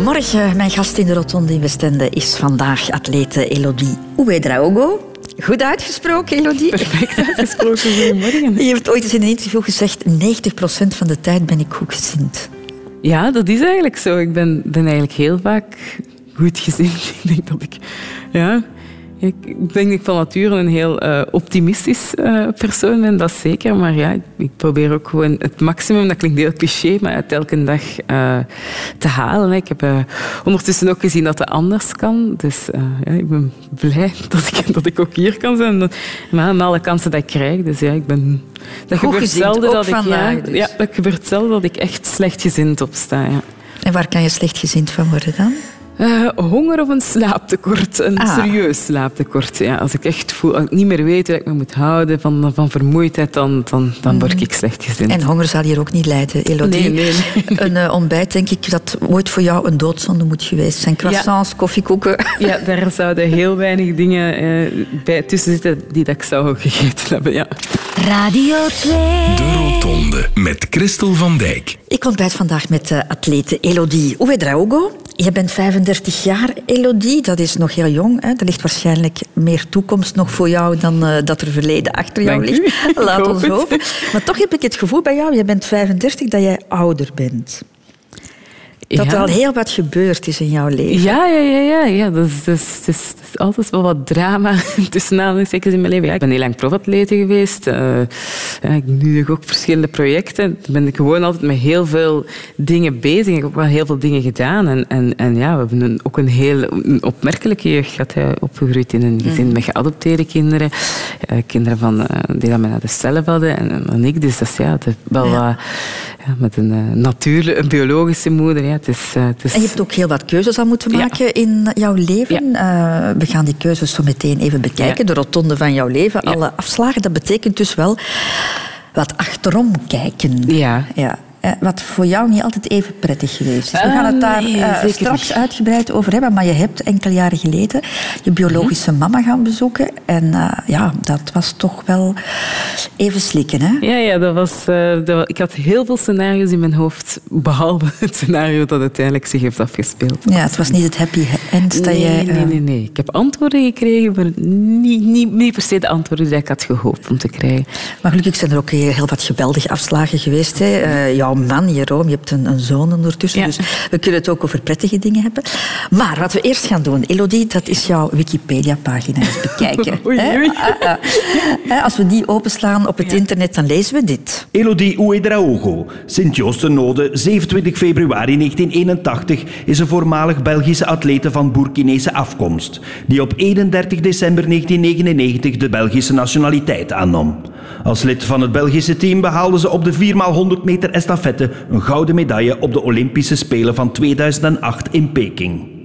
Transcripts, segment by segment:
Goedemorgen. Mijn gast in de Rotonde in Westende is vandaag atlete Elodie Ouedraogo. Goed uitgesproken, Elodie. Perfect uitgesproken. Goedemorgen. Je hebt ooit eens in een interview gezegd 90% van de tijd ben ik goedgezind. Ja, dat is eigenlijk zo. Ik ben, ben eigenlijk heel vaak goedgezind. Ik denk dat ik... Ja, ik denk dat ik van nature een heel uh, optimistisch uh, persoon ben, dat zeker. Maar ja, ik probeer ook gewoon het maximum, dat klinkt heel cliché, maar uit elke dag uh, te halen. Ik heb ondertussen ook gezien dat het anders kan. Dus ja, ik ben blij dat ik, dat ik ook hier kan zijn. Maar met alle kansen dat ik krijg. Dus ja, ik ben... Dat gebeurt zelden dat ik... Ja, dus. ja, dat gebeurt zelden dat ik echt slechtgezind opsta. Ja. En waar kan je slechtgezind van worden dan? Uh, honger of een slaaptekort. Een ah. serieus slaaptekort. Ja, als ik echt voel, als ik niet meer weet dat ik me moet houden van, van vermoeidheid, dan, dan, dan word mhm. ik slechtgezind. En honger zal hier ook niet leiden, Elodie. Nee, nee, Een uh, ontbijt, denk ik, dat ooit voor jou een doodzonde moet geweest zijn. Croissants, koffiekoeken. Ja, daar zouden heel weinig dingen uh, bij tussen zitten die dat ik zou gegeten hebben. Ja. Radio 2. De Rotonde met Christel van Dijk. Ik ontbijt vandaag met de atlete Elodie Ouedraogo. Je bent 35 jaar, Elodie. Dat is nog heel jong. Hè? Er ligt waarschijnlijk meer toekomst nog voor jou dan uh, dat er verleden achter jou Dank ligt. U. Laat ons hopen. Maar toch heb ik het gevoel bij jou, je bent 35, dat jij ouder bent dat ja. er al heel wat gebeurd is in jouw leven. Ja, ja, ja. ja, ja. Dat, is, dat, is, dat is altijd wel wat drama tussen aanhalingstekens in mijn leven. Ja, ik ben heel lang profatlete geweest. Uh, ja, ik nu ook verschillende projecten. Dan ben ik gewoon altijd met heel veel dingen bezig. Ik heb ook wel heel veel dingen gedaan. En, en, en ja, we hebben een, ook een heel een opmerkelijke jeugd gehad. Hè, opgegroeid in een gezin mm. met geadopteerde kinderen. Uh, kinderen van, uh, die dat mij naar de cellen hadden. En, en ik. Dus dat is ja, wel ja. ja, met een natuurlijke, een biologische moeder. Ja, het is, het is... En je hebt ook heel wat keuzes aan moeten maken ja. in jouw leven. Uh, we gaan die keuzes zo meteen even bekijken. De rotonde van jouw leven, alle afslagen. Dat betekent dus wel wat achterom kijken. Ja. ja. Eh, wat voor jou niet altijd even prettig geweest is. We gaan het daar nee, uh, straks uitgebreid over hebben. Maar je hebt enkele jaren geleden je biologische mama gaan bezoeken. En uh, ja, dat was toch wel even slikken, hè? Ja, ja dat was, ik had heel veel scenario's in mijn hoofd. Behalve het scenario dat uiteindelijk zich heeft afgespeeld. Ja, het was niet het happy end dat nee, jij... Nee, nee, nee. Ik heb antwoorden gekregen, maar niet, niet, niet per se de antwoorden die ik had gehoopt om te krijgen. Maar gelukkig zijn er ook heel wat geweldige afslagen geweest. Hè? Jouw man, Jeroen, je hebt een, een zoon ondertussen. Ja. Dus we kunnen het ook over prettige dingen hebben. Maar wat we eerst gaan doen, Elodie, dat is jouw Wikipedia-pagina eens bekijken. oei, oei. Als we die openslaan op het ja. internet, dan lezen we dit. Elodie Ouedraogo, Sint-Joostenode, 27 februari 1981, is een voormalig Belgische atlete van Burkinese afkomst, die op 31 december 1999 de Belgische nationaliteit aannam. Als lid van het Belgische team behaalde ze op de 4x100 meter estafette een gouden medaille op de Olympische Spelen van 2008 in Peking.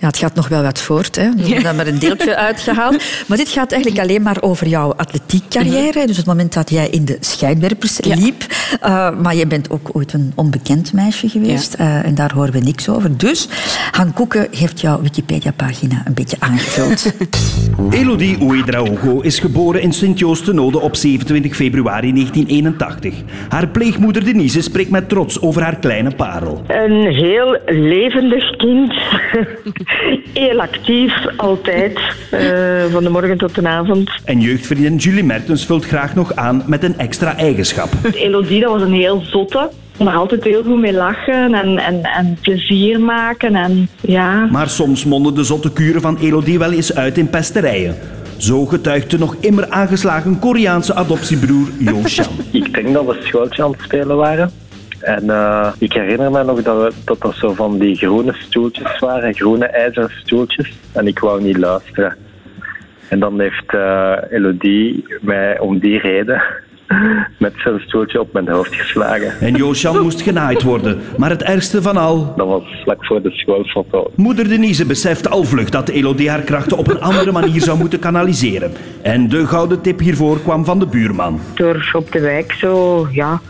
Ja, het gaat nog wel wat voort. Hè. We hebben er een deeltje uitgehaald. Maar dit gaat eigenlijk alleen maar over jouw atletiekcarrière. Dus het moment dat jij in de schijnwerpers Ja. liep. Uh, maar je bent ook ooit een onbekend meisje geweest. Ja. Uh, en daar horen we niks over. Dus Han Koeken heeft jouw Wikipedia-pagina een beetje aangevuld. Elodie Ouedraogo is geboren in Sint-Joostenode op 27 februari 1981. Haar pleegmoeder Denise spreekt met trots over haar kleine parel. Een heel levendig kind. Heel actief, altijd. Uh, van de morgen tot de avond. En jeugdvriendin Julie Mertens vult graag nog aan met een extra eigenschap. Elodie, dat was een heel zotte. Maar altijd heel goed mee lachen en, en, en plezier maken. En, ja. Maar soms monden de zotte kuren van Elodie wel eens uit in pesterijen. Zo getuigt de nog immer aangeslagen Koreaanse adoptiebroer Jo Chan. Ik denk dat we schooltje aan het spelen waren. En uh, ik herinner me nog dat, we, dat dat zo van die groene stoeltjes waren, groene ijzeren stoeltjes. En ik wou niet luisteren. En dan heeft uh, Elodie mij om die reden met zijn stoeltje op mijn hoofd geslagen. En Josjan moest genaaid worden. Maar het ergste van al... Dat was vlak voor de schoolfoto. Moeder Denise beseft al vlug dat Elodie haar krachten op een andere manier zou moeten kanaliseren. En de gouden tip hiervoor kwam van de buurman. Door op de wijk zo, ja,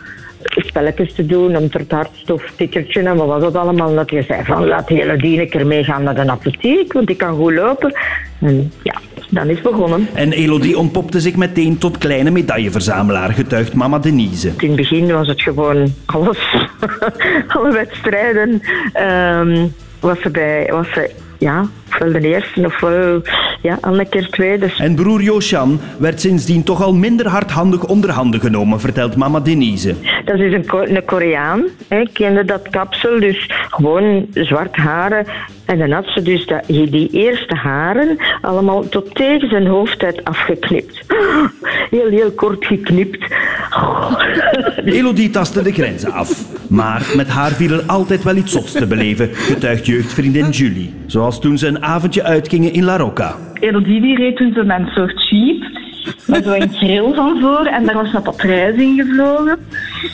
spelletjes te doen, een hartstoftikkertje en wat was dat allemaal. Dat je zei van, laat die Elodie een keer meegaan naar de apotheek, want die kan goed lopen. En ja, dan is begonnen. En Elodie ontpopte zich meteen tot kleine medailleverzamelaar, getuigt mama Denise. In het begin was het gewoon alles, alle wedstrijden. Um, was ze bij... Was ze, ja, ofwel de eerste ofwel ja, een keer tweede. En broer Josjan werd sindsdien toch al minder hardhandig onder handen genomen, vertelt mama Denise. Dat is een, Ko- een Koreaan. hè. Ik kende dat kapsel, dus gewoon zwart haren. En dan had ze dus dat, die eerste haren allemaal tot tegen zijn hoofd uit afgeknipt. Heel, heel kort geknipt. Elodie tastte de grenzen af. Maar met haar viel er altijd wel iets zots te beleven, getuigt jeugdvriendin Julie. Zoals toen ze een avondje uitgingen in La Rocca. Die reed toen een soort jeep. Met zo'n grill van voor en daar was een patrijs in gevlogen.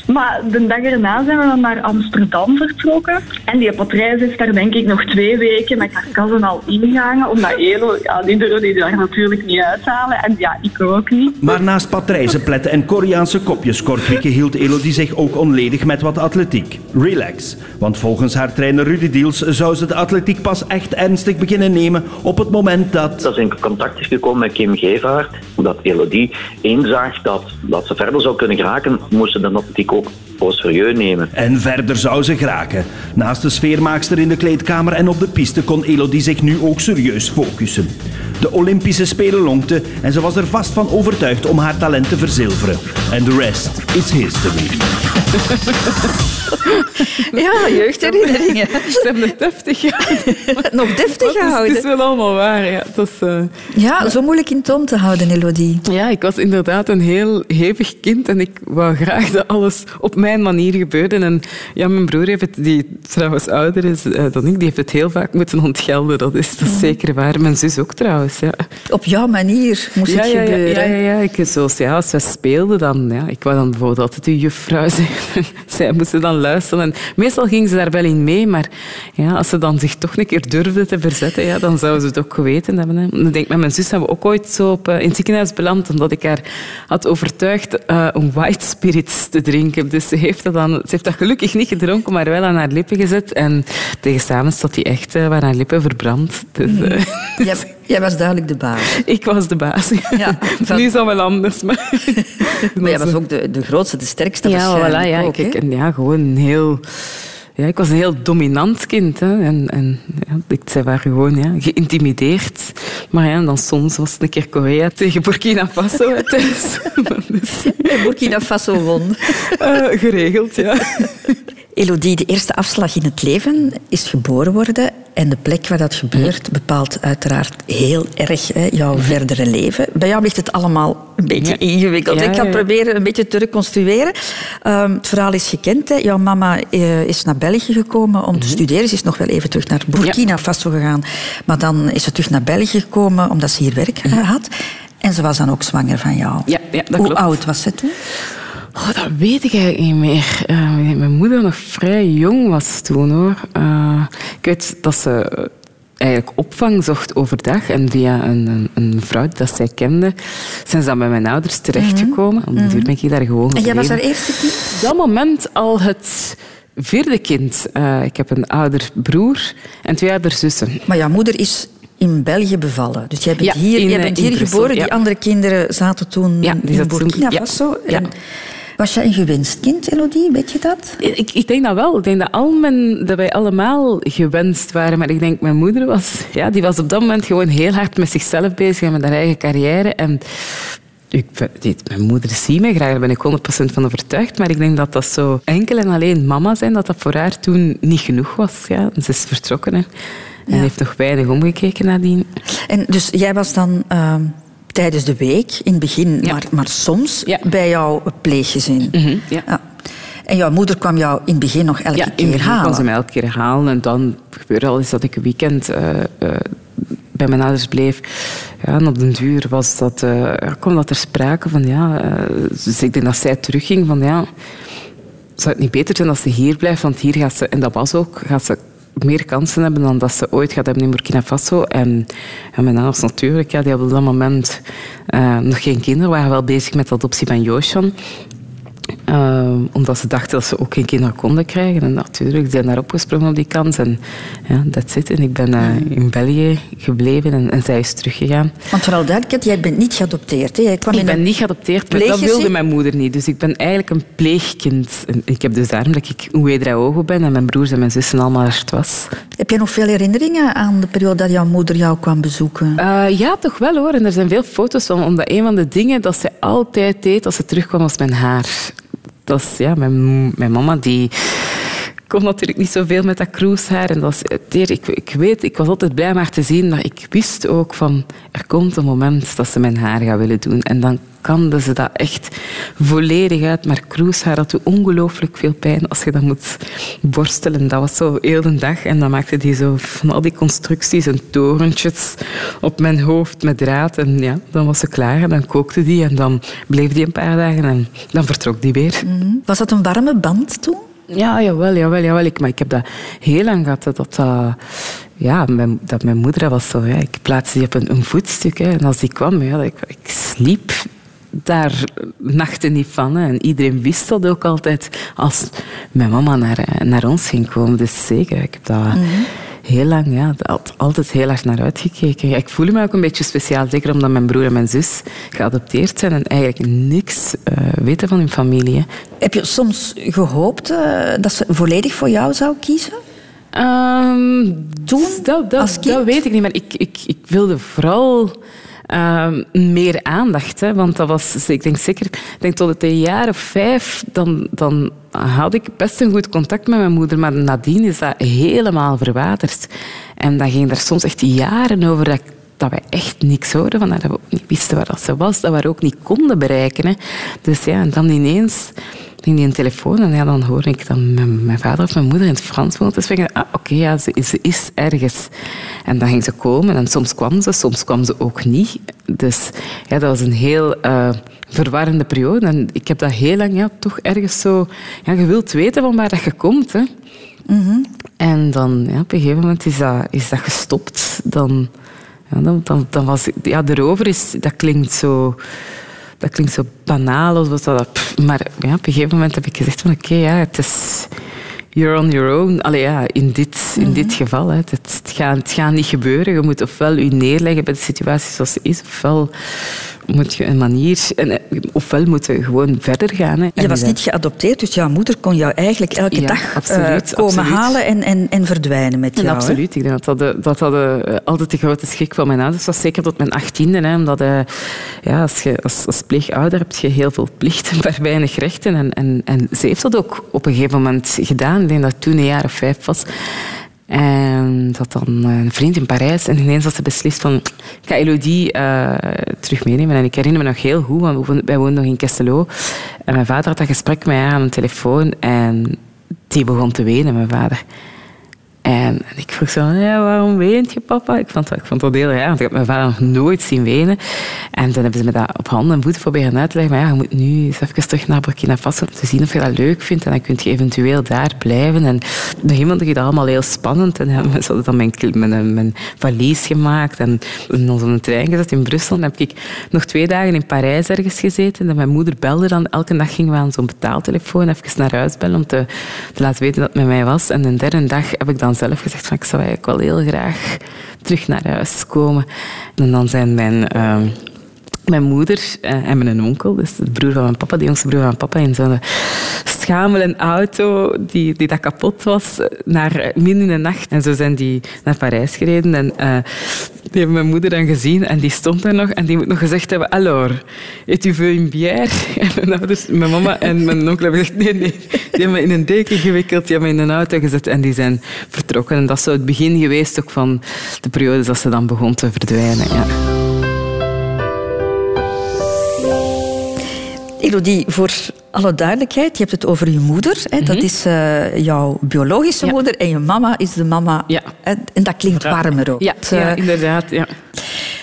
Maar de dag erna zijn we dan naar Amsterdam vertrokken. En die patrijs is daar denk ik nog twee weken met karkassen al ingehangen. Omdat Elo, ja, die durfde die daar natuurlijk niet uithalen. En ja, ik ook niet. Maar naast patrijzenpletten en Koreaanse kopjes kortwikken hield Elodie zich ook onledig met wat atletiek. Relax. Want volgens haar trainer Rudy Diels zou ze de atletiek pas echt ernstig beginnen nemen op het moment dat... Dat ze in contact is gekomen met Kim Gevaert, Elodie inzag dat, dat ze verder zou kunnen geraken, moest ze de atletiek ook serieus nemen. En verder zou ze geraken. Naast de sfeermaakster in de kleedkamer en op de piste kon Elodie zich nu ook serieus focussen. De Olympische Spelen lonkten en ze was er vast van overtuigd om haar talent te verzilveren. En the rest is history. Ja, jeugdherinneringen. Ze hebben het deftig gehouden. Nog deftig is, het gehouden. is wel allemaal waar. Ja, dat is, eh, Ja, zo moeilijk in toom te houden, Elodie. Ja, ik was inderdaad een heel hevig kind en ik wou graag dat alles op mijn manier gebeurde. En ja, mijn broer, heeft het, die trouwens ouder is eh, dan ik, die heeft het heel vaak moeten ontgelden. Dat is, dat is zeker waar. Mijn zus ook trouwens. Ja. Op jouw manier moest Ja, het ja, gebeuren. ja, ja. Ik, zoals, ja, als we speelden, dan... Ja, ik wou dan bijvoorbeeld altijd de juffrouw zijn. Zij moesten dan luisteren. En meestal ging ze daar wel in mee, maar ja, als ze dan zich toch een keer durfde te verzetten, ja, dan zou ze het ook geweten hebben. Hè. Ik denk, met mijn zus zijn we ook ooit zo op, eh, in het ziekenhuis beland, omdat ik haar had overtuigd eh, om white spirits te drinken. Dus ze heeft, dat dan, ze heeft dat gelukkig niet gedronken, maar wel aan haar lippen gezet. En tegen s'avonds dat die echt eh, waren haar lippen verbrand. Dus, eh, Jij, jij was duidelijk de baas. ik was de baas. Ja, nu is dat wel anders. Maar, Maar jij was ook de, de grootste, de sterkste ja, voilà, waarschijnlijk ja, ook, en ja, gewoon heel... Ja, ik was een heel dominant kind. Hè. En, en ja, ik zei waar gewoon ja, geïntimideerd. Maar ja, dan soms was het een keer Korea tegen Burkina Faso thuis. dus, En Burkina Faso won. eh, geregeld, ja. Elodie, de eerste afslag in het leven is geboren worden. En de plek waar dat gebeurt bepaalt uiteraard heel erg hè, jouw verdere leven. Bij jou ligt het allemaal een beetje Ja. ingewikkeld. Ja, Ik ga ja. proberen een beetje te reconstrueren. Ehm, het verhaal is gekend. Hè. Jouw mama eh, is naar België gekomen om Mhm. te studeren. Ze is nog wel even terug naar Burkina Faso gegaan. Maar dan is ze terug naar België gekomen omdat ze hier werk eh, had. En ze was dan ook zwanger van jou. Mhm. Ja, ja, dat Hoe klopt. oud was ze toen? Oh, dat weet ik eigenlijk niet meer. Eh, mijn moeder nog vrij jong was toen, hoor. Eh, ik weet dat ze eh, eigenlijk opvang zocht overdag. En via een, een, een vrouw dat zij kende, zijn ze dan bij mijn ouders terechtgekomen. De duur ben ik daar gewoon En jij was haar gebleven. eerste kind? Op dat moment al het vierde kind. Ik heb een ouder broer en twee oudere zussen. Maar jouw moeder is in België bevallen. Dus jij bent Ja, hier, in, jij bent hier Brussel, geboren. ja. Die andere kinderen zaten toen Ja, in Burkina ja, Faso. ja. Was jij een gewenst kind, Elodie? Weet je dat? Ik, ik denk dat wel. Ik denk dat, al mijn, dat wij allemaal gewenst waren. Maar ik denk, mijn moeder was, ja, die was op dat moment gewoon heel hard met zichzelf bezig en met haar eigen carrière. En ik, mijn moeder ziet mij graag, daar ben ik 100% van overtuigd. Maar ik denk dat dat zo enkel en alleen mama zijn, dat dat voor haar toen niet genoeg was. Ja. Ze is vertrokken hè. en Ja. heeft nog weinig omgekeken nadien. En dus jij was dan ehm, tijdens de week, in het begin, Ja. maar, maar soms Ja. bij jouw pleeggezin. Mhm, ja. En jouw moeder kwam jou in het begin nog elke Ja, in keer het begin halen. ze mij elke keer halen. En dan gebeurde al eens dat ik een weekend eh, eh, bij mijn ouders bleef. Ja, en op den duur was dat, ja, kwam dat er sprake van... Ja, dus ik denk dat zij terugging van... Ja, zou het niet beter zijn als ze hier blijft? Want hier gaat ze... En dat was ook... Gaat ze meer kansen hebben dan dat ze ooit gaat hebben in Burkina Faso. En, en mijn ouders natuurlijk, ja, die hadden op dat moment eh, nog geen kinderen. waren wel bezig met de adoptie van Joosjan. Ehm, omdat ze dachten dat ze ook geen kinderen konden krijgen. En natuurlijk, ze zijn daar opgesprongen op die kans. En ja, dat zit. En ik ben uh, in België gebleven en, en, zij is teruggegaan. Want vooral duidelijkheid, jij bent niet geadopteerd. Hè? Jij kwam ik ben niet geadopteerd, maar dat wilde mijn moeder niet. Dus ik ben eigenlijk een pleegkind. Ik heb dus daarom dat ik Ouedraogo ben en mijn broers en mijn zussen allemaal het was. Heb jij nog veel herinneringen aan de periode dat jouw moeder jou kwam bezoeken? Uh, ja, toch wel hoor. En er zijn veel foto's van. Omdat een van de dingen dat ze altijd deed als ze terugkwam was mijn haar dat ja, mijn, mijn mama die kon natuurlijk niet zoveel met dat cruisehaar. En dat is, ik, weet, ik was altijd blij maar te zien, maar ik wist ook van, er komt een moment dat ze mijn haar gaat willen doen. En dan kan ze dat echt volledig uit. Maar cruisehaar had ongelooflijk veel pijn als je dat moet borstelen. Dat was zo heel de dag. En dan maakte die zo van al die constructies en torentjes op mijn hoofd met draad. En ja, dan was ze klaar en dan kookte die en dan bleef die een paar dagen en dan vertrok die weer. Mhm. Was dat een warme band toen? Ja, jawel, jawel, jawel. Ik, maar ik heb dat heel lang gehad. Dat, dat, ja, mijn, dat mijn moeder was zo. Ja, ik plaatste die op een, een voetstuk. Hè, en als die kwam, ja, ik, ik sliep daar nachten niet van. Hè. En iedereen wist dat ook altijd als mijn mama naar, naar ons ging komen. Dus zeker, ik heb dat... Mhm heel lang ja, altijd heel erg naar uitgekeken. Ja, ik voel me ook een beetje speciaal, zeker omdat mijn broer en mijn zus geadopteerd zijn en eigenlijk niks uh, weten van hun familie. Heb je soms gehoopt uh, dat ze volledig voor jou zou kiezen? Um, Toen, dat, dat, dat, weet ik niet, maar ik, ik, ik wilde vooral uh, meer aandacht. Hè, want dat was, ik denk zeker, ik denk tot het een jaar of vijf, dan, dan had ik best een goed contact met mijn moeder. Maar nadien is dat helemaal verwaterd. En dan ging er soms echt jaren over dat dat wij echt niks hoorden van haar, dat we ook niet wisten waar dat ze was, dat we haar ook niet konden bereiken. Hè. Dus ja, en dan ineens ging die een telefoon en ja, dan hoor ik dan mijn, mijn, vader of mijn moeder in het Frans woont. Dus ik ah, oké, ja, ze, ze, is ergens. En dan ging ze komen en soms kwam ze, soms kwam ze ook niet. Dus ja, dat was een heel uh, verwarrende periode. En ik heb dat heel lang ja, toch ergens zo... Ja, je wilt weten van waar dat je komt, hè. Mm En dan, ja, op een gegeven moment is dat, is dat gestopt. Dan, ja, dan, dan, dan was... Ja, erover is... Dat klinkt zo dat klinkt zo banaal. Of dat, maar ja, op een gegeven moment heb ik gezegd van oké, ja, het is... You're on your own. Allee, ja, in dit, in dit mhm. geval. Hè. Het, het, gaat, het gaat niet gebeuren. Je moet ofwel je neerleggen bij de situatie zoals ze is, ofwel moet je een manier... En, eh, ofwel moeten we gewoon verder gaan. Hè. Je was niet geadopteerd, dus jouw moeder kon jou eigenlijk elke dag eh, komen halen en, en, en verdwijnen met jou. En absoluut. Ik denk dat dat, dat, dat uh, altijd de grote schrik van mijn ouders was. Zeker tot mijn achttiende. Hè, omdat uh, ja, als, je, als, als pleegouder heb je heel veel plichten, maar weinig rechten. En, en, en ze heeft dat ook op een gegeven moment gedaan. Ik denk dat toen een jaar of vijf was. En dat dan een vriend in Parijs. En ineens had ze beslist van, ik ga Elodie uh, terug meenemen. En ik herinner me nog heel goed, want wij woonden nog in Kesselo. En mijn vader had dat gesprek met haar aan de telefoon. En die begon te wenen, mijn vader. En ik vroeg zo, ja, waarom weent je papa? Ik vond, ik vond dat heel raar, want ik heb mijn vader nog nooit zien wenen. En toen hebben ze me dat op handen en voeten proberen uit te leggen. Maar ja, je moet nu eens even terug naar Burkina Faso om te zien of je dat leuk vindt. En dan kun je eventueel daar blijven. En bij iemand vond ik dat allemaal heel spannend. En ja, ze hadden dan mijn, mijn, mijn valies gemaakt en in onze trein gezet in Brussel. En dan heb ik nog twee dagen in Parijs ergens gezeten. En mijn moeder belde dan. Elke dag gingen we aan zo'n betaaltelefoon even naar huis bellen om te, te laten weten dat het met mij was. En de derde dag heb ik dan zelf gezegd van ik zou eigenlijk wel heel graag terug naar huis komen. En dan zijn mijn... Ehm, mijn moeder eh, en mijn onkel, dus de broer van mijn papa, de jongste broer van mijn papa, in zo'n schamele auto die, die dat kapot was, naar midden in de nacht. En zo zijn die naar Parijs gereden. En uh, die hebben mijn moeder dan gezien en die stond daar nog en die moet nog gezegd hebben, alors, et tu veux une bière? En mijn mama en mijn onkel hebben gezegd, nee, nee. Die hebben me in een deken gewikkeld, die hebben me in een auto gezet en die zijn vertrokken. En dat is het begin geweest ook van de periode dat ze dan begon te verdwijnen. Ja. Elodie, voor alle duidelijkheid, je hebt het over je moeder. Hè? Dat mhm. is uh, jouw biologische moeder en je mama is de mama. Ja. En dat klinkt warmer ook. Ja, ja eh, inderdaad. Ja.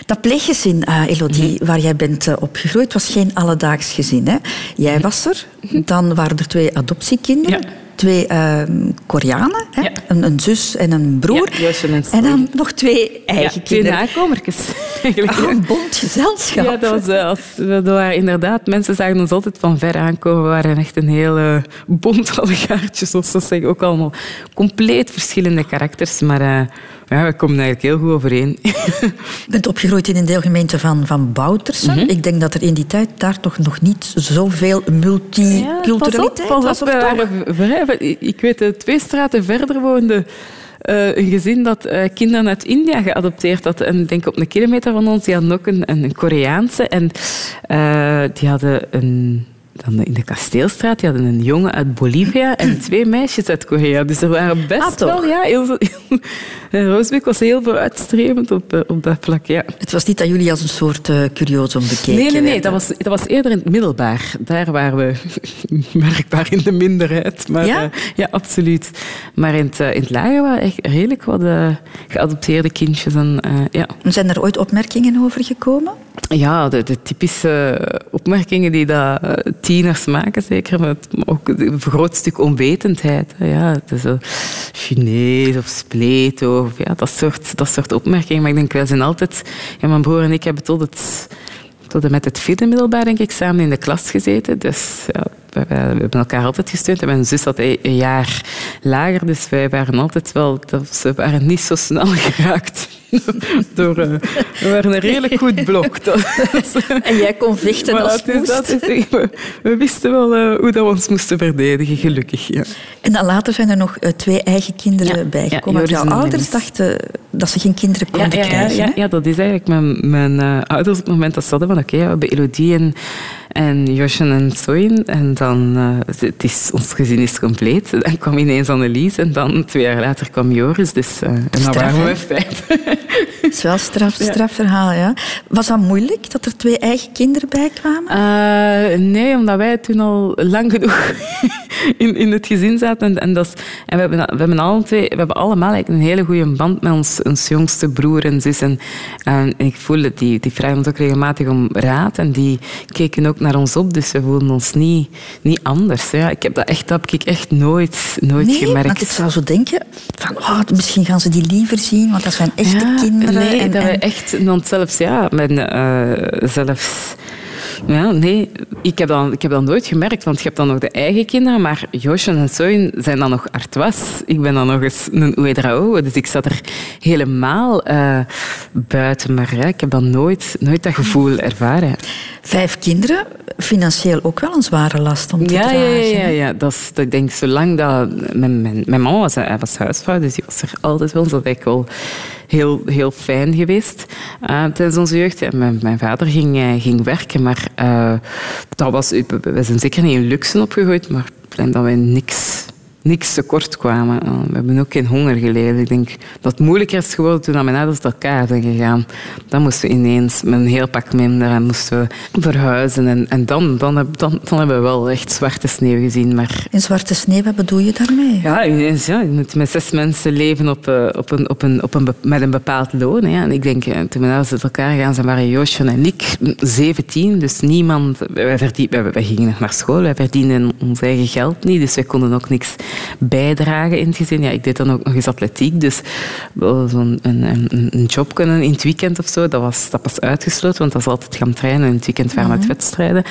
Dat pleeggezin, uh, Elodie, mhm. waar jij bent opgegroeid, was geen alledaags gezin. Hè? Jij was er, dan waren er twee adoptiekinderen. Twee uh, Koreanen, hè? Een, een, zus en een broer. en, en, dan nog twee eigen ja, twee nakomertjes. Oh, een bont gezelschap. Ja, dat, was, als, dat waren inderdaad... Mensen zagen ons altijd van ver aankomen. We waren echt een hele bont allegaartje, zoals ze zeggen. Ook allemaal compleet verschillende karakters, maar... Uh, ja, we komen eigenlijk heel goed overeen. Je bent opgegroeid in een deelgemeente van, van Boutersen. Mm Ik denk dat er in die tijd daar toch nog niet zoveel multiculturaliteit ja, was. Op, ik weet, twee straten verder woonde uh, een gezin dat uh, kinderen uit India geadopteerd had. En denk op een kilometer van ons, die hadden ook een, een Koreaanse. En uh, die hadden een dan in de Kasteelstraat, die hadden een jongen uit Bolivia en twee meisjes uit Korea. Dus er waren best ah, wel... Ja, heel veel, Roosbeek was heel veel uitstrevend op, eh, op dat vlak, ja. Het was niet dat jullie als een soort uh, curiosum bekeken Nee, nee, nee. Dat was, dat was eerder in het middelbaar. Daar waren we merkbaar in de minderheid. Maar, ja? Uh, ja, absoluut. Maar in het, in het lager waren echt redelijk wat geadopteerde kindjes. En, ja. Zijn er ooit opmerkingen over gekomen? Ja, de, typische opmerkingen die dat tieners maken, zeker. Maar ook een groot stuk onwetendheid. Ja, het is Chinees of spleet of ja, dat, soort, dat soort opmerkingen. Maar ik denk, wij zijn altijd... Ja, mijn broer en ik hebben tot, het, tot en met het vierde middelbaar, denk ik, samen in de klas gezeten. Dus ja, we, we, hebben elkaar altijd gesteund. En mijn zus zat een jaar lager, dus wij waren altijd wel... Ze waren niet zo snel geraakt door, uh, we waren een redelijk goed blok. en jij kon vechten maar als moest. Dat, we, we, wisten wel uh, hoe dat we ons moesten verdedigen, gelukkig. Ja. En dan later zijn er nog uh, twee eigen kinderen ja, bijgekomen. Ja, jouw ouders dachten dat ze geen kinderen konden krijgen. Ja, ja, dat is eigenlijk mijn, mijn ouders op het moment dat ze hadden van oké, okay, we hebben Elodie en en Josje en Soin. En dan, uh, het is, ons gezin is compleet. Dan kwam ineens Annelies en dan twee jaar later kwam Joris. Dus, uh, en dan waren we vijf. Is wel een straf, strafverhaal, ja. Was dat moeilijk, dat er twee eigen kinderen bij kwamen? Uh, nee, omdat wij toen al lang genoeg in, in het gezin zaten. En, en, dat en we, hebben, we, hebben alle twee, we hebben allemaal een hele goede band met ons, ons jongste broer en zus. En, en ik voelde, die, die vragen ons ook regelmatig om raad. En die keken ook naar ons op, dus we voelden ons niet, niet anders. Ja. Ik heb dat echt, dat heb ik echt nooit, nooit nee, gemerkt. Want ik zou zo denken, van, oh, misschien gaan ze die liever zien, want dat zijn echte kinderen. Nee, en, dat en... wij echt, want zelfs, ja, mijn, uh, zelfs ja, nee, ik heb, dat, ik heb dat nooit gemerkt, want je hebt dan nog de eigen kinderen, maar Josje en Soin zijn dan nog artwas. Ik ben dan nog eens een Ouedrao, dus ik zat er helemaal uh, buiten. Maar ja, ik heb dan nooit, nooit dat gevoel ervaren. Vijf kinderen, financieel ook wel een zware last om te ja, dragen. Ja, ja, ja. Dat is, ik denk, zolang dat... Mijn, mijn, mijn man was, hij was huisvrouw, dus die was er altijd wel. Dat ik wel heel, heel fijn geweest uh, tijdens onze jeugd. En mijn, vader ging, uh, ging werken, maar uh, dat was, we zijn zeker niet in luxe opgegroeid, maar denk dat wij niks niks tekort kwamen. Eh, we hebben ook geen honger geleden. Ik denk dat het moeilijker is geworden toen mijn ouders uit elkaar zijn gegaan. Dan moesten we ineens met een heel pak minder en moesten we verhuizen. En, en dan, dan, dan, dan, hebben we wel echt zwarte sneeuw gezien. Maar... In zwarte sneeuw, wat bedoel je daarmee? Ja, ineens, ja, je moet met zes mensen leven op, uh, op een, op een, op een, met een bepaald loon. Hè. En ik denk, eh, toen mijn ouders uit elkaar gaan zijn, waren Joosje en ik 17. Dus niemand... Wij, verdien, wij, wij gingen nog naar school, wij verdienden ons eigen geld niet. Dus wij konden ook niks bijdragen in het gezin. Ja, ik deed dan ook nog eens atletiek, dus zo'n een, een, een, job kunnen in het weekend of zo, dat was, dat was uitgesloten, want dat is altijd gaan trainen en in het weekend waren met wedstrijden.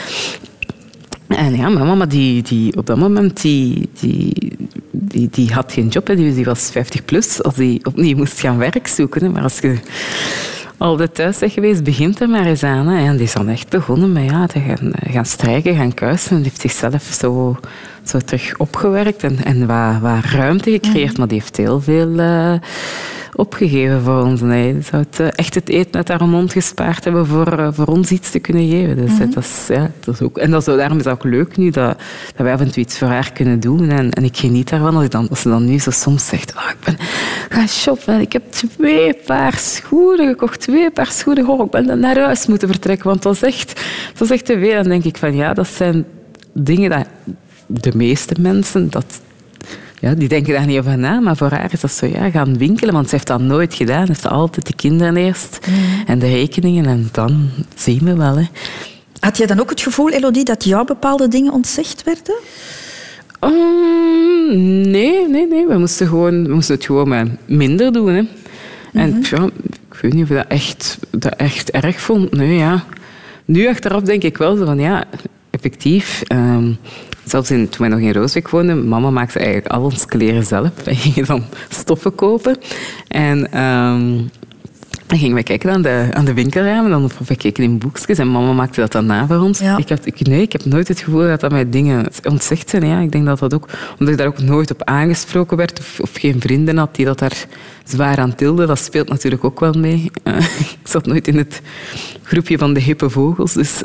En ja, mijn mama, die, die, op dat moment, die, die, die, die had geen job. Hè. Die, die was 50 plus als die opnieuw moest gaan werk zoeken. Hè. Maar als je altijd thuis bent geweest, begint er maar eens aan. Hè. En die is dan echt begonnen met ja, te gaan, gaan strijken, gaan kuisen. En die heeft zichzelf zo zo terug opgewerkt en, en wat ruimte gecreëerd. Mhm. Maar die heeft heel veel uh, opgegeven voor ons. Nee, ze zou het, uh, echt het eten uit haar mond gespaard hebben voor, uh, voor ons iets te kunnen geven. Dus, mm dat is, ja, dat is ook, en dat is, daarom is het ook leuk nu dat, dat wij af en toe iets voor haar kunnen doen. En, en ik geniet daarvan als, dan, als ze dan nu zo soms zegt oh, ik ben gaan shoppen. Ik heb twee paar schoenen gekocht. Twee paar schoenen. Oh, ik ben naar huis moeten vertrekken. Want dat is echt, dat is echt te veel. En dan denk ik van ja, dat zijn dingen dat de meeste mensen, dat, ja, die denken daar niet over na, maar voor haar is dat zo, ja, gaan winkelen, want ze heeft dat nooit gedaan. Ze heeft altijd de kinderen eerst mm. en de rekeningen en dan zien we wel. Hè. Had jij dan ook het gevoel, Elodie, dat jou bepaalde dingen ontzegd werden? Um, nee, nee, nee. We moesten, gewoon, we moesten het gewoon maar minder doen. Hè. En Mhm. ja, ik weet niet of ik dat echt, dat echt erg vond. Nee, ja. Nu achteraf denk ik wel zo van, ja, effectief. ehm, zelfs in, toen wij nog in Rooswijk woonden, mama maakte eigenlijk al ons kleren zelf. Wij gingen dan stoffen kopen. En... ehm, dan gingen we kijken aan de, aan de winkelramen, dan of we keken in boekjes en mama maakte dat dan na voor ons. Ik had, ik, nee, ik heb nooit het gevoel dat dat mij dingen ontzegd zijn. Ja. Ik denk dat dat ook, omdat ik daar ook nooit op aangesproken werd of, of geen vrienden had die dat daar zwaar aan tilden. Dat speelt natuurlijk ook wel mee. Eh, ik zat nooit in het groepje van de hippe vogels, dus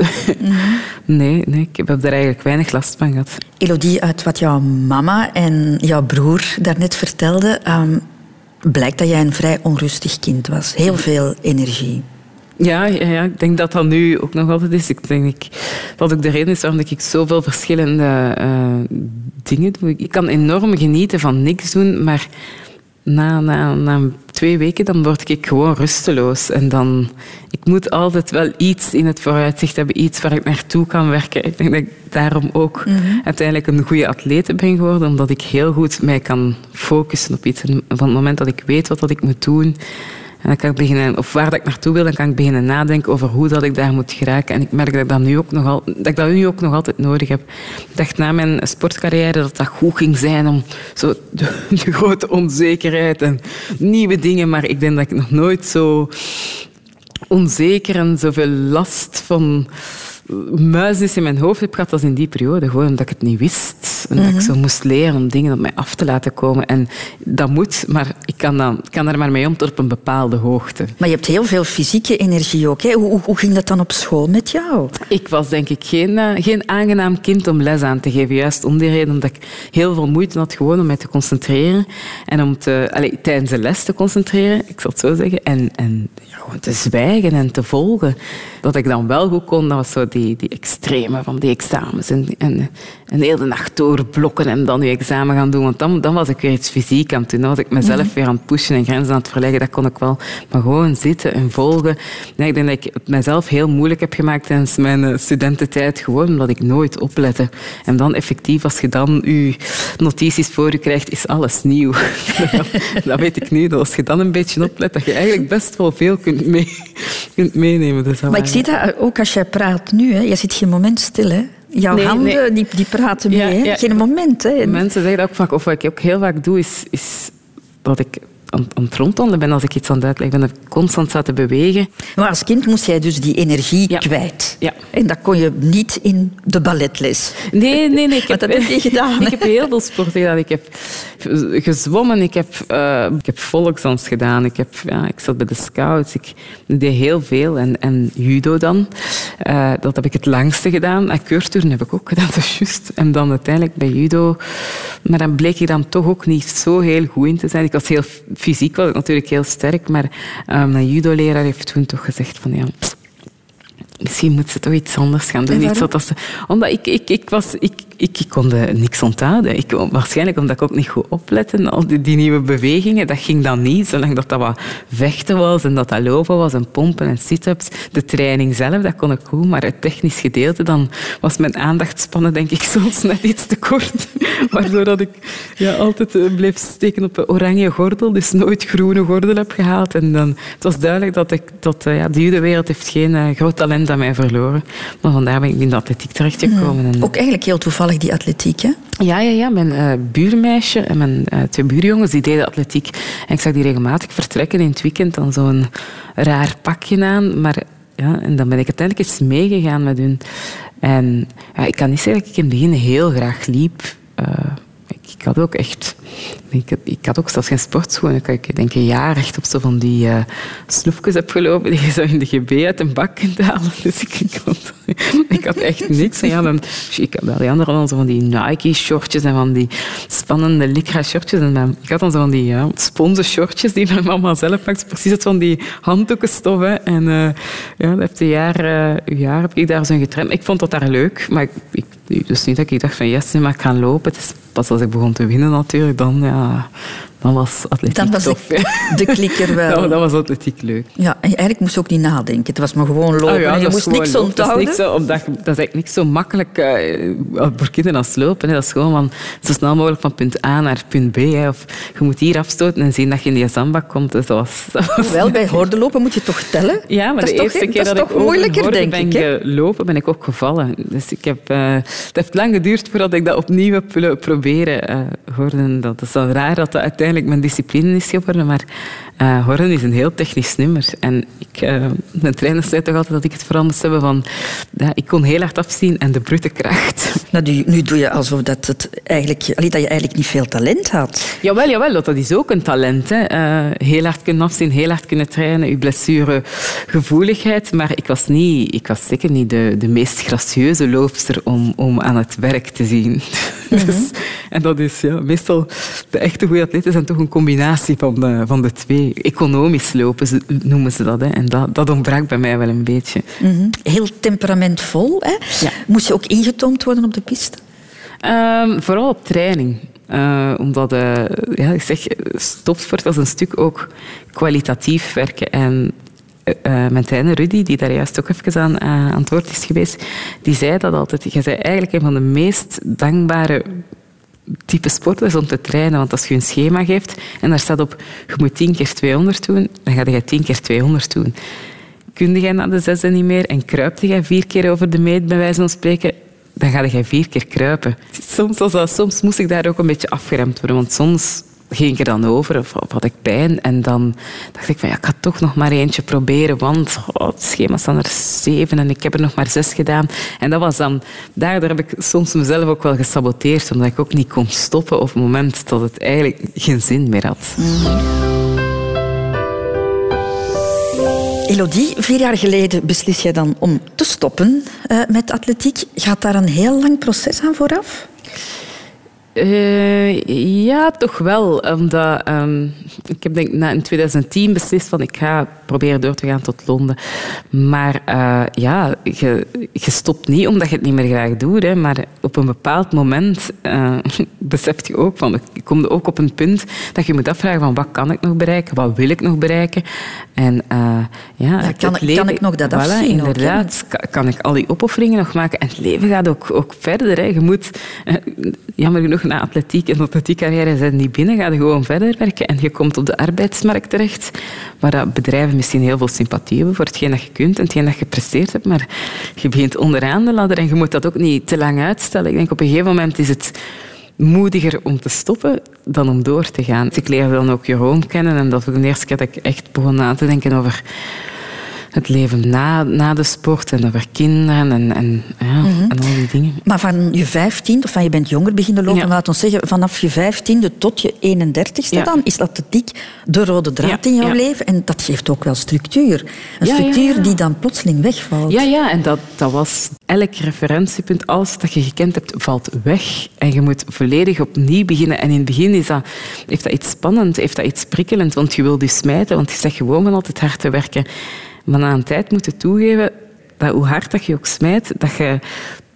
nee, nee, ik heb daar eigenlijk weinig last van gehad. Elodie, uit wat jouw mama en jouw broer daarnet vertelden, ehm, blijkt dat jij een vrij onrustig kind was. Heel veel energie. Ja, ja, ik denk dat dat nu ook nog altijd is. Ik denk ik, dat ook de reden is waarom ik zoveel verschillende eh, dingen doe. Ik kan enorm genieten van niks doen, maar na, na, na twee weken dan word ik gewoon rusteloos. En dan, ik moet altijd wel iets in het vooruitzicht hebben, iets waar ik naartoe kan werken. Ik denk dat ik daarom ook uiteindelijk een goede atlete ben geworden, omdat ik heel goed mij kan focussen op iets. En van het moment dat ik weet wat dat ik moet doen, en dan kan ik beginnen, of waar dat ik naartoe wil, dan kan ik beginnen nadenken over hoe dat ik daar moet geraken. En ik merk dat ik dat nu ook nog, al, dat ik dat nu ook nog altijd nodig heb. Ik dacht na mijn sportcarrière dat dat goed ging zijn om zo de, de grote onzekerheid en nieuwe dingen. Maar ik denk dat ik nog nooit zo onzeker en zoveel last van muisjes in mijn hoofd heb gehad als in die periode. Gewoon omdat ik het niet wist. En dat ik zo moest leren om dingen op mij af te laten komen. En dat moet, maar ik kan, dan, ik kan er maar mee om tot op een bepaalde hoogte. Maar je hebt heel veel fysieke energie ook. Hè? Hoe, hoe, ging dat dan op school met jou? Ik was denk ik geen, eh, geen aangenaam kind om les aan te geven. Juist om die reden omdat ik heel veel moeite had gewoon om mij te concentreren. En om te, allez, tijdens de les te concentreren, ik zal het zo zeggen. En, en ja, gewoon te zwijgen en te volgen. Dat ik dan wel goed kon, dat was zo die, die extreme van die examens. En, en, en de hele nacht doorblokken en dan je examen gaan doen. Want dan, dan was ik weer iets fysiek aan het doen. Dan was ik mezelf weer aan het pushen en grenzen aan het verleggen. Dat kon ik wel. Maar gewoon zitten en volgen. Nee, ik denk dat ik het mezelf heel moeilijk heb gemaakt tijdens mijn eh, studententijd. Gewoon omdat ik nooit oplette. En dan effectief, als je dan je notities voor je krijgt, is alles nieuw. dat weet ik nu. Dat als je dan een beetje oplet, dat je eigenlijk best wel veel kunt, mee, kunt meenemen. Dus Maar ik zie dat ook als jij praat nu. Hè. Je zit geen moment stil. Hè. Jouw Nee, handen nee. Die, die praten mee. Ja, hè. ja. Geen moment. Hè. Mensen zeggen dat ook vaak. Of wat ik ook heel vaak doe, is, is dat ik aan, aan het rondwandelen ben als ik iets aan het uitleggen ben. Dat ik constant sta te bewegen. Maar als kind moest jij dus die energie kwijt. Ja. En dat kon je niet in de balletles. Nee, nee, nee. Ik heb je gedaan? Ik heb heel veel sporten gedaan. Ik heb gezwommen, ik heb, eh, ik heb volksdans gedaan. Ik, heb, ja, ik zat bij de scouts. Ik deed heel veel. En, en judo dan. Eh, dat heb ik het langste gedaan. En heb ik ook gedaan, dat is juist. En dan uiteindelijk bij judo. Maar dan bleek ik dan toch ook niet zo heel goed in te zijn. Ik was heel fysiek, was ik natuurlijk heel sterk. Maar eh, mijn judo-leraar heeft toen toch gezegd van... Ja, Misschien moet ze toch iets anders gaan doen. En Iets wat ze, omdat ik, ik, ik, was, ik, ik, ik kon niks onthouden. Ik, waarschijnlijk omdat ik ook niet goed oplette. Al die, die nieuwe bewegingen, dat ging dan niet. Zolang dat, dat wat vechten was en dat dat lopen was en pompen en sit-ups. De training zelf, dat kon ik goed. Maar het technisch gedeelte, dan was mijn aandachtspannen denk ik soms net iets te kort. Waardoor dat ik ja, altijd eh, bleef steken op een oranje gordel. Dus nooit groene gordel heb gehaald. En dan, het was duidelijk dat, ik, dat eh, ja, de judowereld heeft geen eh, groot talent aan mij verloren. Maar vandaar ben ik in de atletiek terechtgekomen. En, Ook eigenlijk heel toevallig die atletiek. Hè? ja, ja, ja. Mijn eh, buurmeisje en mijn eh, twee buurjongens die deden atletiek. En ik zag die regelmatig vertrekken in het weekend dan zo'n raar pakje aan. Maar ja, en dan ben ik uiteindelijk eens meegegaan met hun. En ja, ik kan niet zeggen dat ik in het begin heel graag liep. Eh, ik, ik had ook echt... Ik, ik had ook zelfs geen sportschoenen. Ik, denk een jaar echt op zo van die sloefjes heb gelopen die je zo in de GB uit een bak kunt halen. Dus ik, ik, had, echt niks. En ja, mijn, ik had wel die anderen dan zo van die Nike-shortjes en van die spannende lycra-shortjes. En ik had dan zo van die ja, shortjes die mijn mama zelf maakt. Precies het van die handdoekenstof. Hè. En eh, ja, dat een jaar, eh, jaar heb ik daar zo in getraind. Ik vond dat daar leuk, maar ik, dus niet dat ik dacht van yes, mag ik gaan lopen. Het is pas als ik begon te winnen natuurlijk, dan, ja, dan was atletiek was tof. de, de klikker wel. Ja, dan was atletiek leuk. Ja, en eigenlijk moest je ook niet nadenken. Het was maar gewoon lopen. Oh ja, je dat moest niks lopen. Dat is, onthouden. niks zo, omdat, dat is eigenlijk niet zo makkelijk eh, voor kinderen als lopen. Hè. Dat is gewoon van, zo snel mogelijk van punt A naar punt B. Hè. Of je moet hier afstoten en zien dat je in die zandbak komt. Dus dat was, dat was- Wel, bij hordenlopen moet je toch tellen? Ja, maar dat de eerste toch, keer dat, dat, ik moeilijker, denk ben ik. Gelopen, ben ik ook gevallen. Dus ik heb, eh, het heeft lang geduurd voordat ik dat opnieuw heb willen proberen. eh horden, dat is wel raar dat dat uiteindelijk mijn discipline is geworden, maar eh horden is een heel technisch nummer. En ik, eh, mijn trainer zei toch altijd dat ik het vooral moest hebben van... Ja, ik kon heel hard afzien en de brute kracht. Nou, nu, nu doe je alsof dat, het eigenlijk, dat je eigenlijk niet veel talent had. Jawel, jawel, dat is ook een talent. Hè. Eh, heel hard kunnen afzien, heel hard kunnen trainen, je blessuregevoeligheid. Maar ik was, niet, ik was zeker niet de, de meest gracieuze loopster om, om aan het werk te zien. dus, en dat is ja, meestal... De echte goede atleten toch een combinatie van de, van de twee. Economisch lopen noemen ze dat. Hè. En dat, dat ontbrak bij mij wel een beetje. Mhm. Heel temperamentvol. Hè? Ja. Moest je ook ingetoomd worden op de piste? Ehm, vooral op training. Eh, omdat, eh, ja, ik zeg, stopsport was een stuk ook kwalitatief werken. En eh, mijn trainer Rudy, die daar juist ook even aan, aan het woord is geweest, die zei dat altijd. Je bent eigenlijk een van de meest dankbare type sporters om te trainen. Want als je een schema geeft en daar staat op, je moet 10 keer 200 doen, dan ga je 10 keer 200 doen. Kun jij na de zesde niet meer en kruipte jij vier keer over de meet, bij wijze van spreken, dan ga je vier keer kruipen. Soms, soms moest ik daar ook een beetje afgeremd worden, want soms ging ik er dan over of, of had ik pijn en dan dacht ik van ja, ik ga toch nog maar eentje proberen, want oh, het schema staan er zeven en ik heb er nog maar zes gedaan. En dat was dan, daardoor heb ik soms mezelf ook wel gesaboteerd, omdat ik ook niet kon stoppen op het moment dat het eigenlijk geen zin meer had. Elodie, vier jaar geleden beslis jij dan om te stoppen eh, met atletiek. Gaat daar een heel lang proces aan vooraf? Eh, ja, toch wel. Omdat, ehm, ik heb denk, na, in 2010 beslist van ik ga proberen door te gaan tot Londen. Maar eh, ja, je, je stopt niet omdat je het niet meer graag doet. Hè, maar op een bepaald moment eh besef je ook van, kom je ook op een punt dat je moet afvragen van wat kan ik nog bereiken, wat wil ik nog bereiken. En ja, kan ik- kan ik nog dat Voilà, afzien ook? Inderdaad, kan, kan ik al die opofferingen nog maken. En het leven gaat ook, ook verder. Hè. Je moet, jammer genoeg, na atletiek en atletiekcarrière zijn niet binnen. Ga je gewoon verder werken en je komt op de arbeidsmarkt terecht, waar bedrijven misschien heel veel sympathie hebben voor hetgeen dat je kunt en hetgeen dat je gepresteerd hebt. Maar je begint onderaan de ladder en je moet dat ook niet te lang uitstellen. Ik denk op een gegeven moment is het moediger om te stoppen dan om door te gaan. Ik leerde dan ook Jeroen kennen en dat was de eerste keer dat ik echt begon na te denken over het leven na, na de sport en over kinderen en, en, ja, en al die dingen. Maar van je vijftiende, of van je bent jonger beginnen lopen, Ja. laat ons zeggen, vanaf je vijftiende tot je 31ste Ja. dan, is atletiek de rode draad in jouw leven. En dat geeft ook wel structuur. Een structuur die dan plotseling wegvalt. Ja, ja, en dat, dat was elk referentiepunt, alles dat je gekend hebt, valt weg. En je moet volledig opnieuw beginnen. En in het begin is dat, heeft dat iets spannend, heeft dat iets prikkelend, want je wil dus smijten, want je zegt gewoon altijd hard te werken. Maar na een tijd moet je toegeven dat hoe hard dat je ook smijt, dat je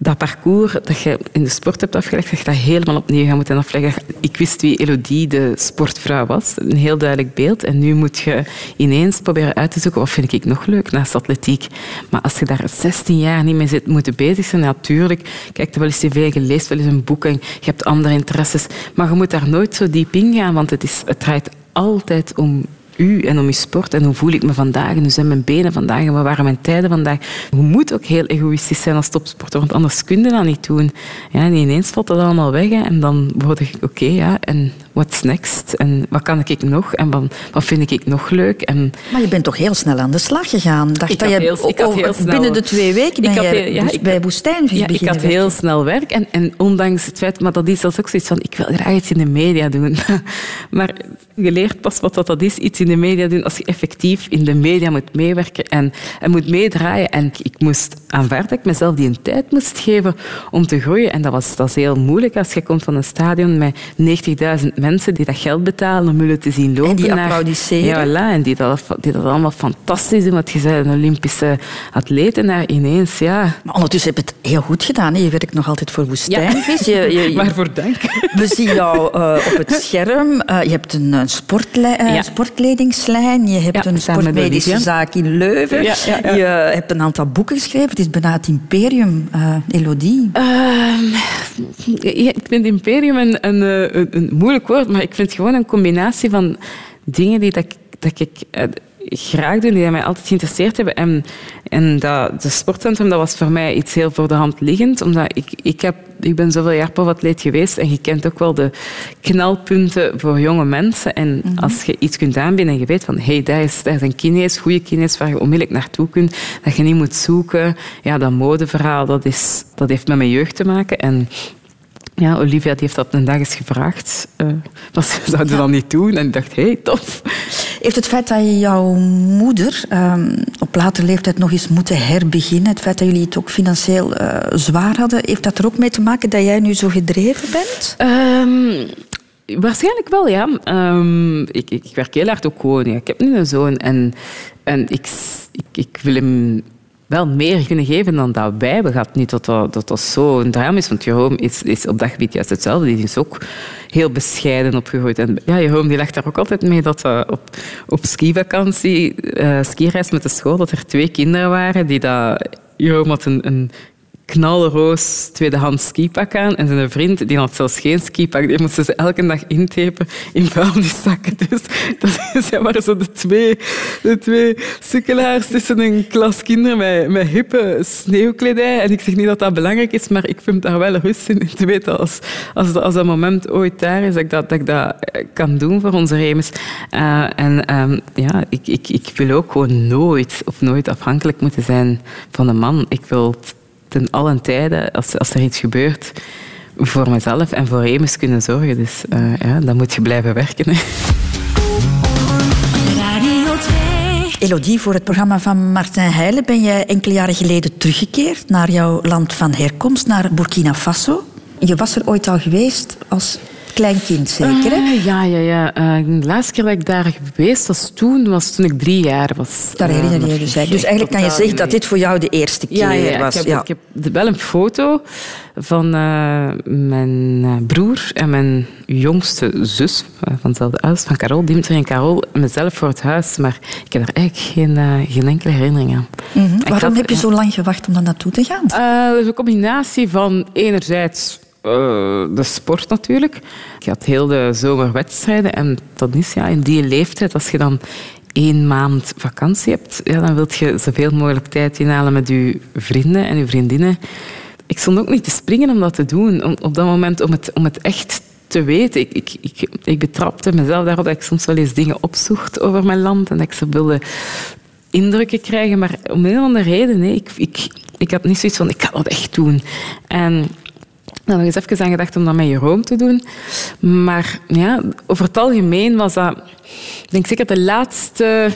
dat parcours dat je in de sport hebt afgelegd, dat je dat helemaal opnieuw gaat moeten afleggen. Ik wist wie Elodie, de sportvrouw, was. Een heel duidelijk beeld. En nu moet je ineens proberen uit te zoeken wat vind ik nog leuk naast atletiek. Maar als je daar 16 jaar niet mee zit moeten bezig zijn, natuurlijk, kijk er wel eens tv, je leest wel eens een boek en je hebt andere interesses. Maar je moet daar nooit zo diep in gaan, want het, is, het draait altijd om u en om uw sport. En hoe voel ik me vandaag? En hoe zijn mijn benen vandaag? En wat waren mijn tijden vandaag? Je moet ook heel egoïstisch zijn als topsporter, want anders kun je dat niet doen. Ja, en ineens valt dat allemaal weg. En dan word ik, oké, ja, en what's next? En wat kan ik nog? En wat, wat vind ik nog leuk? En Maar je bent toch heel snel aan de slag gegaan. Dacht Ik dat je heel- ik had heel snel- binnen de twee weken ben Ik had ja, dus ik- bij Woestijnvis Ja, ik had heel werken. snel werk. En, en ondanks het feit, maar dat is is ook zoiets van, ik wil graag iets in de media doen. maar je leert pas wat dat is, iets in de media doen, als je effectief in de media moet meewerken en, en moet meedraaien. En ik moest aanvaarden dat ik mezelf die een tijd moest geven om te groeien. En dat was, dat is heel moeilijk als je komt van een stadion met 90.000 mensen die dat geld betalen om jullie te zien lopen. En die naar- applaudisseren. Ja, voilà, en die dat, die dat allemaal fantastisch doen. Want je bent een Olympische atleet en daar ineens, ja... Maar ondertussen heb je het heel goed gedaan. Hè. Je werkt nog altijd voor Woestijnvis. Je, je, je- Waarvoor dank. we zien jou eh, op het scherm. Eh, je hebt een, een sportle- eh, Ja. sportledingslijn. Je hebt Ja, een sportmedische zaak in Leuven. Ja, ja, ja. Je hebt een aantal boeken geschreven. Het is bijna het imperium, eh, Elodie. Ehm, ja, ik vind imperium een, een, eh, een, een moeilijk maar ik vind het gewoon een combinatie van dingen die dat, ik- dat ik eh, graag doe, die mij altijd geïnteresseerd hebben. En, en dat, de sportcentrum dat was voor mij iets heel voor de hand liggend, omdat ik, ik, heb, ik ben zoveel jaar profatleet geweest en je kent ook wel de knelpunten voor jonge mensen. En als je iets kunt aanbieden en je weet van hey, daar is, daar is een kines, goede kines waar je onmiddellijk naartoe kunt, dat je niet moet zoeken. Ja, dat modeverhaal, dat, is, dat heeft met mijn jeugd te maken. En ja, Olivia die heeft dat een dag eens gevraagd. eh wat ze zouden dan niet doen. En ik dacht, hé, hey, tof. Heeft het feit dat je jouw moeder ehm, op latere leeftijd nog eens moeten herbeginnen, het feit dat jullie het ook financieel eh, zwaar hadden, heeft dat er ook mee te maken dat jij nu zo gedreven bent? Ehm, waarschijnlijk wel, ja. Ehm, ik, ik werk heel hard ook gewoon. Ja. Ik heb nu een zoon en, en ik, ik, ik wil hem wel meer kunnen geven dan wij hebben gehad. Niet dat dat, dat, dat zo'n drama is, want Jeroen is, is op dat gebied juist hetzelfde. Die is ook heel bescheiden opgegroeid. En ja, Jeroen die lacht daar ook altijd mee dat we op, op skivakantie, eh skireis met de school, dat er twee kinderen waren die dat... Jeroen had een knalroos tweedehands skipak aan. En zijn vriend die had zelfs geen skipak. Die moesten ze elke dag intepen in vuilniszakken. Dus dat ja, waren zo de twee, de twee sukkelaars tussen een klas kinderen met, met hippe sneeuwkledij. En ik zeg niet dat dat belangrijk is, maar ik vind daar wel rust in, te weten als, als, dat, als dat moment ooit daar is, dat ik dat, dat, ik dat eh, kan doen voor onze Remus. Eh, en ehm, ja, ik, ik, ik wil ook gewoon nooit of nooit afhankelijk moeten zijn van een man. Ik wil ten allen tijden, als, als er iets gebeurt, voor mezelf en voor Remus kunnen zorgen. Dus eh, ja, dan moet je blijven werken. Hè. Radio 2. Elodie, voor het programma van Martin Heijlen ben jij enkele jaren geleden teruggekeerd naar jouw land van herkomst, naar Burkina Faso. Je was er ooit al geweest als klein kind, zeker? hè? Ah, ja, ja, ja. Eh, de laatste keer dat ik daar geweest was toen, was toen ik drie jaar was. Daar Eh, herinner je je dus eigenlijk. Dus eigenlijk kan je zeggen dat dit voor jou de eerste keer Ja, ja, was. Ik, heb, ik heb wel een foto van eh, mijn broer en mijn jongste zus, van hetzelfde huis, van Carol, Dimitri en Carol, mezelf voor het huis. Maar ik heb daar eigenlijk geen, geen enkele herinnering aan. Mhm. Waarom had- heb je zo lang gewacht om daar naartoe te gaan? eh, dat is een combinatie van enerzijds eh, de sport natuurlijk. Je had heel de zomer wedstrijden en dat is ja, in die leeftijd, als je dan één maand vakantie hebt, ja, dan wil je zoveel mogelijk tijd inhalen met je vrienden en je vriendinnen. Ik stond ook niet te springen om dat te doen, om, op dat moment om het, om het echt te weten. Ik, ik, ik, ik betrapte mezelf daarop dat ik soms wel eens dingen opzocht over mijn land en dat ik ze wilde indrukken krijgen, maar om een of andere reden, ik, ik, ik had niet zoiets van, ik ga dat echt doen. En dan nog eens even aan gedacht om dat met Jeroen te doen. Maar ja, over het algemeen was dat, ik denk zeker de laatste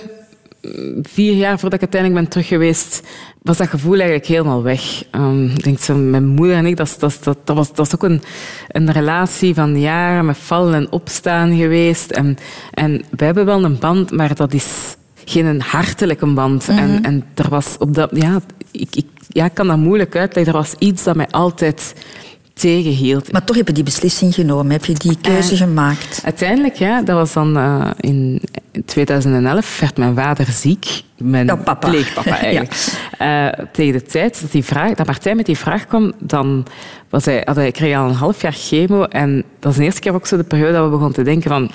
mm, vier jaar voordat ik uiteindelijk ben terug geweest, was dat gevoel eigenlijk helemaal weg. Ehm, ik denk zo, mijn moeder en ik, dat, dat, dat, dat, was, dat is ook een, een relatie van jaren met vallen en opstaan geweest. En, en wij hebben wel een band, maar dat is geen hartelijke band. en, en er was op dat, ja, ik, ik, ja, ik kan dat moeilijk uitleggen. Er was iets dat mij altijd tegenhield. Maar toch heb je die beslissing genomen, heb je die keuze Eh, gemaakt. Uiteindelijk, ja, dat was dan eh, in 2011, werd mijn vader ziek. Mijn Ja, papa. pleegpapa eigenlijk. Eh, tegen de tijd dat, die vraag, dat Martijn met die vraag kwam, dan was hij, had hij, kreeg hij al een half jaar chemo. En dat is de eerste keer ook zo de periode dat we begonnen te denken van...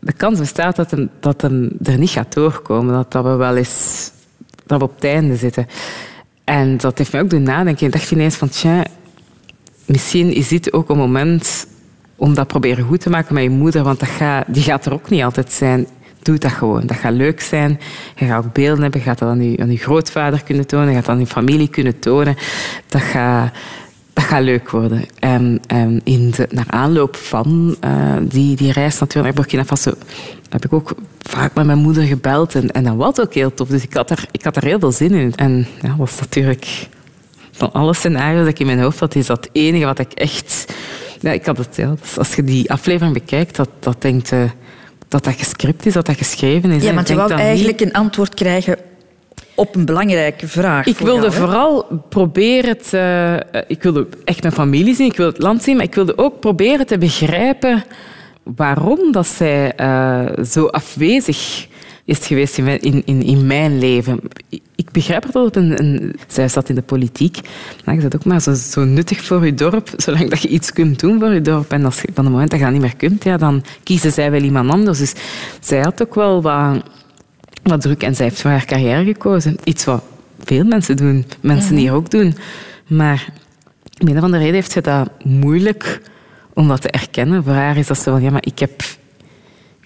De kans bestaat dat hem, dat hem er niet gaat doorkomen. Dat, dat we wel eens dat we op het einde zitten. En dat heeft mij ook doen nadenken. Ik dacht ineens van, tja, misschien is dit ook een moment om dat proberen goed te maken met je moeder, want dat die gaat er ook niet altijd zijn. Doe dat gewoon. Dat gaat leuk zijn. Je gaat ook beelden hebben. Je gaat dat aan je, grootvader kunnen tonen. Je gaat dat aan je familie kunnen tonen. Dat gaat, dat gaat leuk worden. En, en in de, naar aanloop van eh, die, die reis natuurlijk naar Burkina Faso heb ik ook vaak met mijn moeder gebeld. En, en dat was ook heel tof. Dus ik had er, ik had er heel veel zin in. En ja, dat was natuurlijk van alle scenario's dat ik in mijn hoofd had, is dat het enige wat ik echt ja, ik had het, ja, dus als je die aflevering bekijkt, dat, dat denkt... eh, dat dat gescript is, dat dat geschreven is. Ja, want Ik je wou niet. eigenlijk een antwoord krijgen op een belangrijke vraag. Ik wilde jou, vooral proberen te... eh, ik wilde echt mijn familie zien, ik wilde het land zien, maar ik wilde ook proberen te begrijpen waarom dat zij eh, zo afwezig is geweest in mijn, in, in, in mijn leven. Ik- begrijp het dat een, een... Zij zat in de politiek. Maar je zat ook maar zo, zo nuttig voor je dorp, zolang dat je iets kunt doen voor je dorp. En als van het moment dat je dat niet meer kunt, ja, dan kiezen zij wel iemand anders. Dus zij had ook wel wat wat druk. En zij heeft voor haar carrière gekozen. Iets wat veel mensen doen. Mensen hier ook doen. Maar om een of andere reden heeft ze dat moeilijk om dat te erkennen. Voor haar is dat zo van, ja, maar ik heb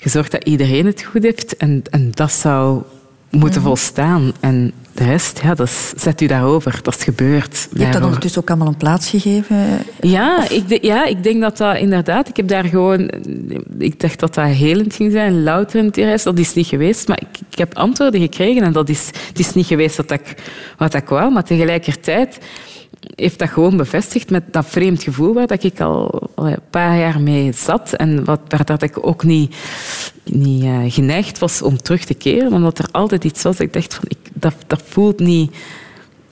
gezorgd dat iedereen het goed heeft. En, en dat zou moeten volstaan. En de rest, ja, dat is, zet u daarover. Dat is gebeurd. Je hebt dat ondertussen ook allemaal een plaats gegeven. Ja ik, de- ja, ik denk dat dat inderdaad... Ik heb daar gewoon... Ik dacht dat dat helend ging zijn, louterend reis. Dat is niet geweest, maar ik, ik heb antwoorden gekregen en dat is, het is niet geweest wat ik, wat ik wou. Maar tegelijkertijd heeft dat gewoon bevestigd met dat vreemd gevoel waar dat ik al, een paar jaar mee zat en wat, waar dat ik ook niet, niet eh, geneigd was om terug te keren, omdat er altijd iets was dat ik dacht van, ik, dat, dat voelt niet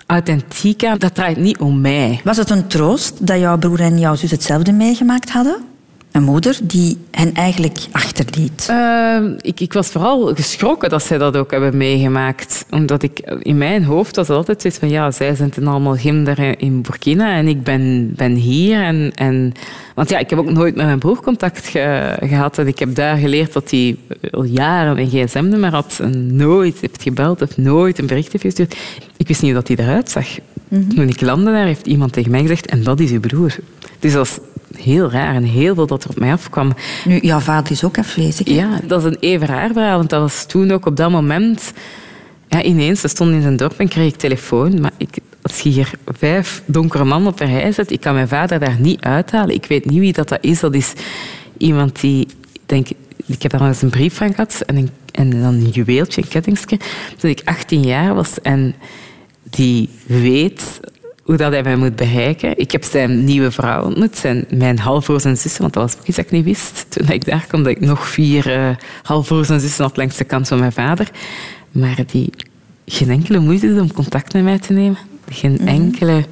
authentiek aan, dat draait niet om mij. Was het een troost dat jouw broer en jouw zus hetzelfde meegemaakt hadden? Een moeder die hen eigenlijk achterliet. Eh, ik, ik was vooral geschrokken dat zij dat ook hebben meegemaakt. Omdat ik in mijn hoofd was altijd zoiets van... Ja, zij zijn ten allemaal ginder in Burkina en ik ben, ben hier. En, en, want ja, ik heb ook nooit met mijn broer contact ge- gehad. En ik heb daar geleerd dat hij al jaren een gsm-nummer had. En nooit heeft gebeld of nooit een bericht heeft gestuurd. Ik wist niet hoe dat hij eruit zag. Toen ik landde daar, heeft iemand tegen mij gezegd... En dat is uw broer. Dus is heel raar en heel veel dat er op mij afkwam. Nu, jouw vader is ook afwezig. hè? Ja, dat is een even raar verhaal, want dat was toen ook op dat moment... Ja, ineens, ze stond in zijn dorp en kreeg ik telefoon. Maar ik, als je hier vijf donkere mannen op een rij zet, ik kan mijn vader daar niet uithalen. Ik weet niet wie dat, dat is. Dat is iemand die... Ik denk, ik heb daar eens een brief van gehad en, een, en dan een juweeltje, een kettingske, toen ik 18 jaar was. En die weet hoe dat hij mij moet bereiken. Ik heb zijn nieuwe vrouw ontmoet, zijn, mijn halfbroers en zussen, want dat was ook iets dat ik niet wist. Toen ik daar kwam, dat ik nog vier eh halfbroers en zussen had langs de kant van mijn vader. Maar die geen enkele moeite doet om contact met mij te nemen. Geen enkele...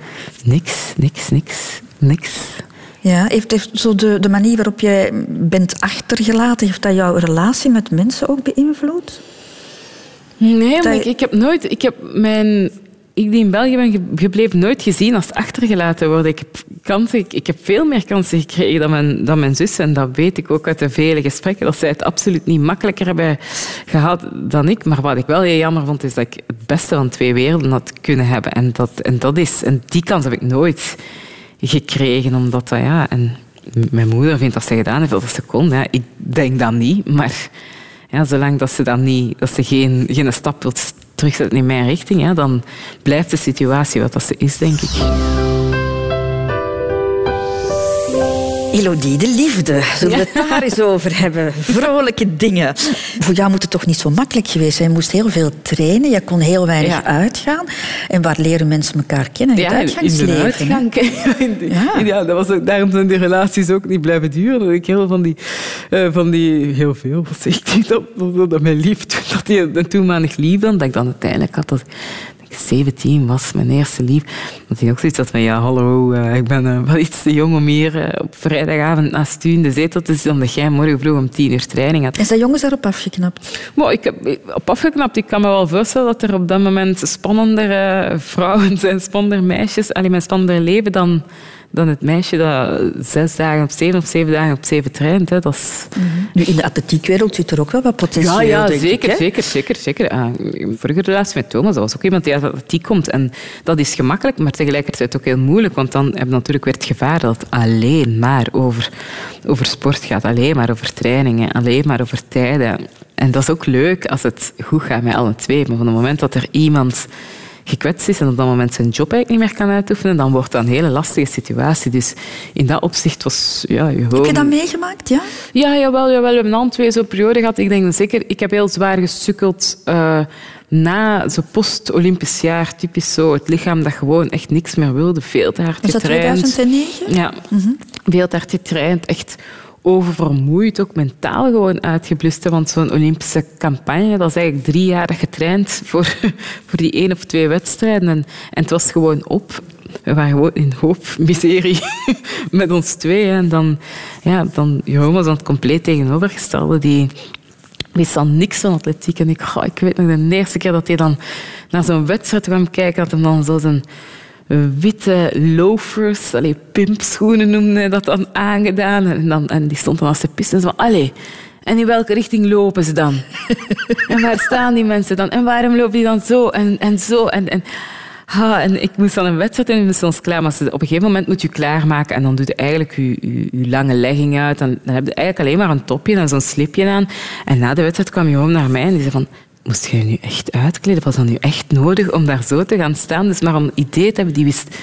Niks, niks, niks, niks. Ja, heeft, heeft zo de, de manier waarop jij bent achtergelaten, heeft dat jouw relatie met mensen ook beïnvloed? Nee, maar ik, ik heb nooit... Ik heb mijn... Ik die in België ben ge- gebleven, nooit gezien als achtergelaten worden. Ik heb, kansen, ik, heb veel meer kansen gekregen dan mijn, dan mijn zus. En dat weet ik ook uit de vele gesprekken, dat zij het absoluut niet makkelijker hebben gehad dan ik. Maar wat ik wel heel jammer vond, is dat ik het beste van twee werelden had kunnen hebben. En, dat, en, dat is, en die kans heb ik nooit gekregen, omdat dat... Ja, en mijn moeder vindt dat ze gedaan heeft wat ze kon. Ja. Ik denk dat niet, maar... Ja, zolang dat ze, dan niet, dat ze geen, geen stap wil terugzetten in mijn richting, ja, dan blijft de situatie wat dat ze is, denk ik. Elodie, de liefde. Zullen we het daar eens over hebben? Vrolijke dingen. Voor jou moet het toch niet zo makkelijk geweest zijn? Je moest heel veel trainen, je kon heel weinig Ja. uitgaan. En waar leren mensen elkaar kennen? Het in de uitgangsleven. hè? uitgang. In de- Ja. ja, dat was ook, daarom zijn die relaties ook niet blijven duren. Dat ik heel van die, eh, van die heel veel, wat zeg ik, dat, dat, dat mijn lief, dat die een lief dan, dat ik dan uiteindelijk had dat 17 was, mijn eerste lief. Dat hij ook zoiets had van, ja, hallo, eh, ik ben eh, wel iets te jong om hier eh, op vrijdagavond naast u in de zetel te zitten, omdat jij morgen vroeg om tien uur training had. En zijn jongens daarop afgeknapt? Maar ik heb op afgeknapt. Ik kan me wel voorstellen dat er op dat moment spannendere vrouwen zijn, spannender meisjes, alleen mijn spannender leven dan, dan het meisje dat zes dagen op zeven of zeven dagen op zeven traint. Hè. Dat is... Nu, in de atletiekwereld zit er ook wel wat potentieel, Ja, ja denk zeker, zeker, zeker, zeker. Ah, vorige relatie met Thomas, dat was ook iemand die uit de atletiek komt. En dat is gemakkelijk, maar tegelijkertijd ook heel moeilijk. Want dan heb je natuurlijk weer het gevaar dat het alleen maar over, over sport gaat. Alleen maar over trainingen, alleen maar over tijden. En dat is ook leuk als het goed gaat met alle twee. Maar van het moment dat er iemand gekwetst is en op dat moment zijn job eigenlijk niet meer kan uitoefenen, dan wordt dat een hele lastige situatie. Dus in dat opzicht was ja, je Heb je dat meegemaakt? Ja? Ja, jawel, jawel. We hebben al twee zo'n periode gehad. Ik denk dat zeker... Ik heb heel zwaar gesukkeld eh, na zo'n post-Olympisch jaar. Typisch zo. Het lichaam dat gewoon echt niks meer wilde. Veel te hard Was dat getraind. 2009? Ja. veel te hard getraind, echt oververmoeid, ook mentaal gewoon uitgeblust. Want zo'n Olympische campagne, dat is eigenlijk drie jaar traint voor, voor die één of twee wedstrijden. En, en het was gewoon op. We waren gewoon in hoop miserie met ons twee. En dan, ja, dan Jeroen was dan het compleet tegenovergestelde. Die wist dan niks van atletiek. En ik, goh, ik weet nog de eerste keer dat hij dan naar zo'n wedstrijd kwam kijken, dat hij dan zo witte loafers, allee, pimpschoenen noemde hij dat dan, aangedaan. En, dan, en die stond dan als de piste en zo van, allee, en in welke richting lopen ze dan? en waar staan die mensen dan? En waarom lopen die dan zo en, en zo? En, en, ah, en ik moest dan een wedstrijd en we moesten ons klaar. Maar op een gegeven moment moet je klaarmaken en dan doe je eigenlijk je, je, je lange legging uit. En dan heb je eigenlijk alleen maar een topje en zo'n slipje aan. En na de wedstrijd kwam Jeroen naar mij en die zei van... Moest je je nu echt uitkleden? Was dat nu echt nodig om daar zo te gaan staan? Dus maar om een idee te hebben, die wist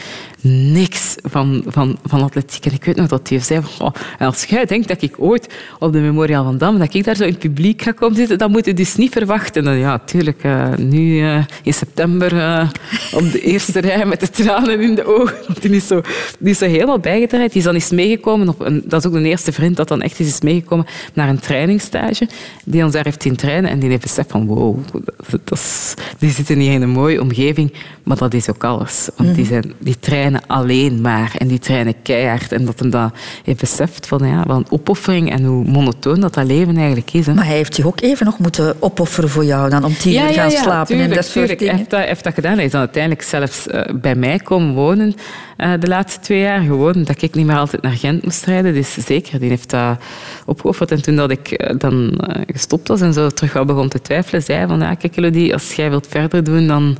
niks van, van, van atletiek. En ik weet nog dat hij zei, van, "Oh, en als jij denkt dat ik ooit op de Memorial van Dam, dat ik daar zo in het publiek ga komen zitten, dan moet je dus niet verwachten. En ja, tuurlijk, eh, nu eh, in september eh, op de eerste rij met de tranen in de ogen. Want die is zo, die is zo helemaal bijgedraaid. Die is dan eens meegekomen, op een, dat is ook de eerste vriend dat dan echt eens is meegekomen naar een trainingstage, die ons daar heeft zien trainen en die heeft beseft van wow, dat, dat is, die zitten hier in een mooie omgeving, maar dat is ook alles. Want die, zijn, die trainen alleen maar en die trainen keihard. En dat hem dat heeft beseft van, ja, wat een opoffering en hoe monotoon dat dat leven eigenlijk is. Hè. Maar hij heeft zich ook even nog moeten opofferen voor jou dan om tien uur gaan slapen tuurlijk, en dat soort tuurlijk. Hij heeft dat, heeft dat gedaan. Hij is dan uiteindelijk zelfs eh, bij mij komen wonen eh, de laatste twee jaar. Gewoon dat ik niet meer altijd naar Gent moest rijden. Dus zeker, die heeft dat opgeofferd. En toen dat ik eh, dan gestopt was en zo terug wel begon te twijfelen, zei hij van, ja, kijk Elodie, als jij wilt verder doen, dan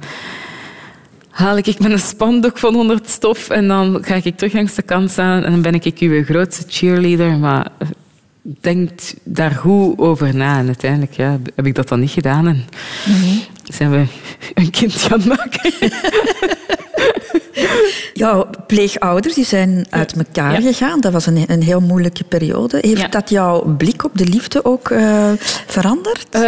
haal ik een spandoek van 100 stof en dan ga ik terug langs de kant staan en dan ben ik uw grootste cheerleader. Maar eh, denk daar goed over na. En uiteindelijk ja, heb ik dat dan niet gedaan. En zijn we een kind gaan maken. Jouw pleegouders die zijn uit elkaar Ja. gegaan. Dat was een, een heel moeilijke periode. Heeft Ja. dat jouw blik op de liefde ook eh, veranderd? Eh,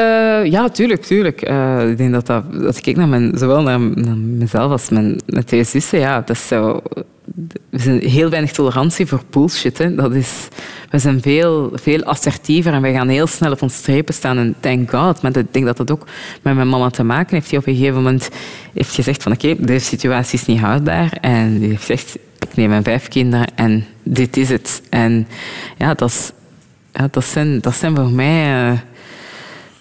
ja, tuurlijk, tuurlijk. Eh, ik denk dat, dat als ik kijk naar mijn, zowel naar, naar mezelf als mijn, mijn twee zussen, ja, dat is zo... We zijn heel weinig tolerantie voor bullshit. Hè. Dat is, we zijn veel, veel assertiever en wij gaan heel snel op ons strepen staan. En thank God. Maar ik denk dat dat ook met mijn mama te maken heeft. Die op een gegeven moment heeft gezegd van oké, deze situatie is niet houdbaar. En die heeft gezegd, ik neem mijn vijf kinderen en dit is het. En ja, dat, is, ja, dat, zijn, dat zijn voor mij... eh,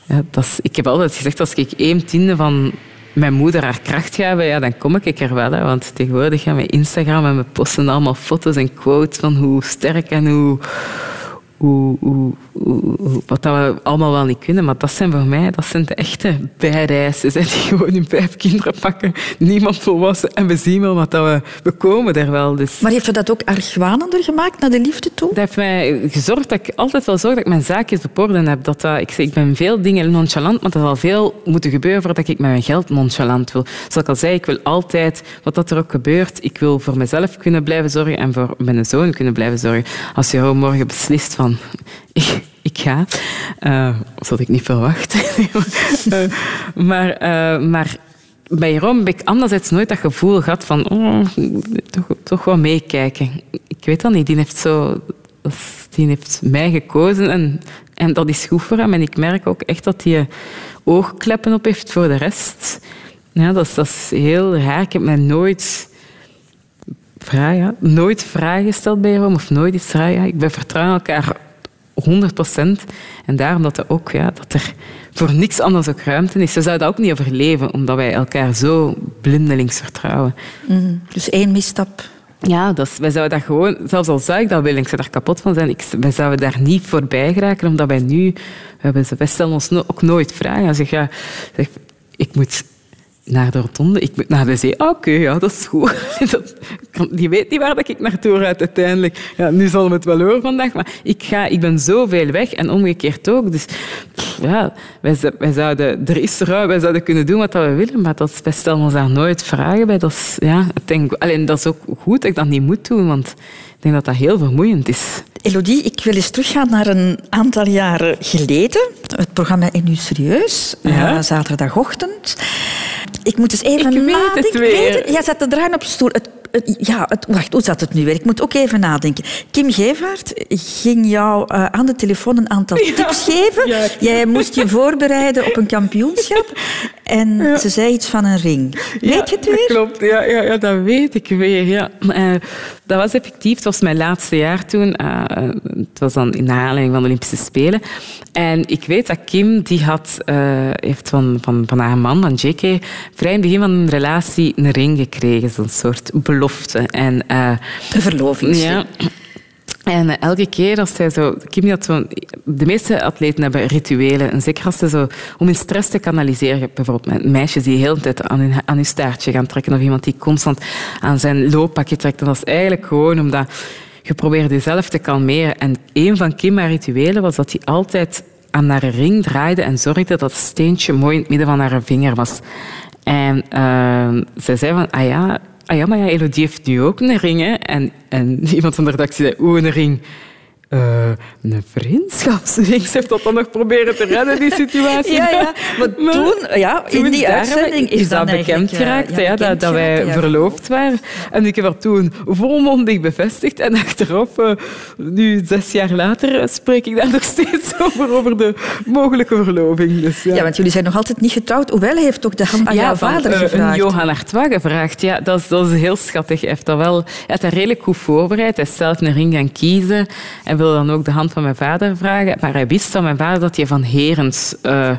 ja, dat is, ik heb altijd gezegd, als ik één tiende van mijn moeder haar kracht ga hebben, ja, dan kom ik er wel. Hè. Want tegenwoordig gaan we Instagram en we posten allemaal foto's en quotes van hoe sterk en hoe, hoe, hoe, hoe- hoe- wat dat we allemaal wel niet kunnen. Maar dat zijn voor mij dat zijn de echte bijreizen. Die gewoon hun vijf kinderen pakken, niemand volwassen. En we zien wel wat dat we... We komen er wel. Dus. Maar heeft je dat ook argwanender gemaakt naar de liefde toe? Dat heeft mij gezorgd dat ik altijd wel zorg dat ik mijn zaakjes op orde heb. Dat, dat, ik, ik ben veel dingen nonchalant, maar er zal veel moeten gebeuren voordat ik met mijn geld nonchalant wil. Zoals ik al zei, ik wil altijd, wat dat er ook gebeurt, ik wil voor mezelf kunnen blijven zorgen en voor mijn zoon kunnen blijven zorgen. Als je morgen beslist van, ik, ik ga, eh dat had ik niet verwacht. Eh, maar, eh, maar bij Jeroen heb ik anderzijds nooit dat gevoel gehad van oh, toch, toch wel meekijken. Ik weet dat niet. Die heeft, zo, die heeft mij gekozen en, en dat is goed voor hem. En ik merk ook echt dat hij oogkleppen op heeft voor de rest. Ja, dat, is, dat is heel raar. Ik heb mij nooit vragen, ja, nooit vragen gesteld bij Jeroen of nooit iets vragen. Ja, ik ben vertrouwen elkaar 100 procent. En daarom dat, er ook, ja, dat er voor niks anders ook ruimte is. Ze zouden ook niet overleven, omdat wij elkaar zo blindelings vertrouwen. Mhm. Dus één misstap. Ja, dat is, wij zouden dat gewoon, zelfs al zou ik dat willen, ik zou daar kapot van zijn, ik, wij zouden daar niet voorbij geraken, omdat wij nu, wij stellen ons ook nooit vragen. Als ik ga, zeg, ik moet naar de rotonde, ik moet naar de zee. Ah, Oké, ja, dat is goed. Dat- die weet niet waar dat ik naartoe rijd uiteindelijk. Ja, nu zal het wel horen vandaag, maar ik, ga, ik ben zoveel weg en omgekeerd ook. Dus ja, wij, wij zouden, er is ruim, wij zouden kunnen doen wat we willen, maar dat, wij stellen ons daar nooit vragen bij. Dat is, ja, ik denk, alleen, dat is ook goed dat ik dat niet moet doen, want ik denk dat dat heel vermoeiend is. Elodie, ik wil eens teruggaan naar een aantal jaren geleden. Het programma In Nu Serieus, Ja. eh, zaterdagochtend. Ik moet eens even Ik weet nadenken. het weer. Weet het? Jij zet te draaien op de stoel. Het- ja, het, wacht, hoe zat het nu weer? Ik moet ook even nadenken. Kim Gevaert ging jou eh, aan de telefoon een aantal tips geven. ja. Jij moest je voorbereiden op een kampioenschap. En ze zei iets van een ring. Weet je het weer? Klopt, ja, ja, ja, dat weet ik weer. Ja. Eh, dat was effectief, het was mijn laatste jaar toen. Eh, het was dan in aanleiding van de Olympische Spelen. En ik weet dat Kim, die had, heeft van, van, van haar man, van JK, vrij in het begin van hun relatie een ring gekregen. Zo'n soort belofte. En, eh, Een verlovingsring. ja. En eh, elke keer als zij zo... Kim had zo... De meeste atleten hebben rituelen. En zeker als ze zo... Om hun stress te kanaliseren. Bijvoorbeeld met meisjes die de hele tijd aan hun, aan hun staartje gaan trekken. Of iemand die constant aan zijn looppakje trekt. En dat is eigenlijk gewoon omdat... Je probeert jezelf te kalmeren. En een van Kim haar rituelen was dat hij altijd aan haar ring draaide en zorgde dat het steentje mooi in het midden van haar vinger was. En uh, zij zei van, ah ja, ah ja, maar ja, Elodie heeft nu ook een ring. Hè? En, en iemand van de redactie zei, oeh, een ring. Uh, een vriendschapsring. Ze heeft dat dan nog proberen te redden, die situatie. Ja, ja. Maar toen, ja, in die uitzending is, is dan dat bekend eh, geraakt, ja, bekend dat, dat wij verloofd waren. En ik heb dat toen volmondig bevestigd. En achteraf, eh, nu zes jaar later, eh, spreek ik daar nog steeds over, over de mogelijke verloving. Dus, ja. Ja, want jullie zijn nog altijd niet getrouwd. Hoewel, hij heeft toch de hand aan jouw van, vader eh, gevraagd. Een Johan Artois gevraagd. Ja, dat is, dat is heel schattig. Hij heeft dat wel hij heeft dat redelijk goed voorbereid. Hij is zelf een ring gaan kiezen. Hij wilde dan ook de hand van mijn vader vragen. Maar hij wist van mijn vader dat hij van Herens eh,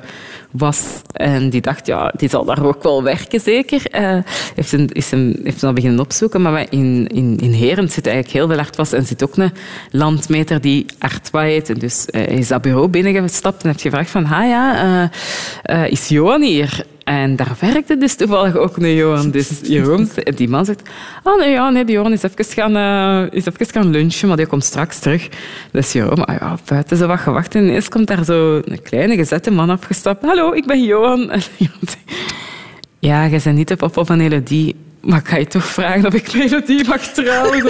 was. En die dacht, ja, die zal daar ook wel werken, zeker. Eh heeft hem, is hem, heeft beginnen opzoeken. Maar in, in, in Herens zit eigenlijk heel veel Artois. En zit ook een landmeter die Artois heet. En dus eh, is dat bureau binnengestapt en heeft gevraagd van, ah ja, is Johan hier? En daar werkte dus toevallig ook een Johan. Dus Jeroen, die man zegt, oh nee, ja, nee die Johan is even, gaan, eh, is even gaan lunchen, maar die komt straks terug. Dus Jeroen, ah ja, buiten zo wat gewacht. En ineens komt daar zo een kleine gezette man afgestapt. Hallo, ik ben Johan. En zegt, ja, jij bent niet de papa van Elodie, maar ik ga je toch vragen of ik Elodie mag trouwen?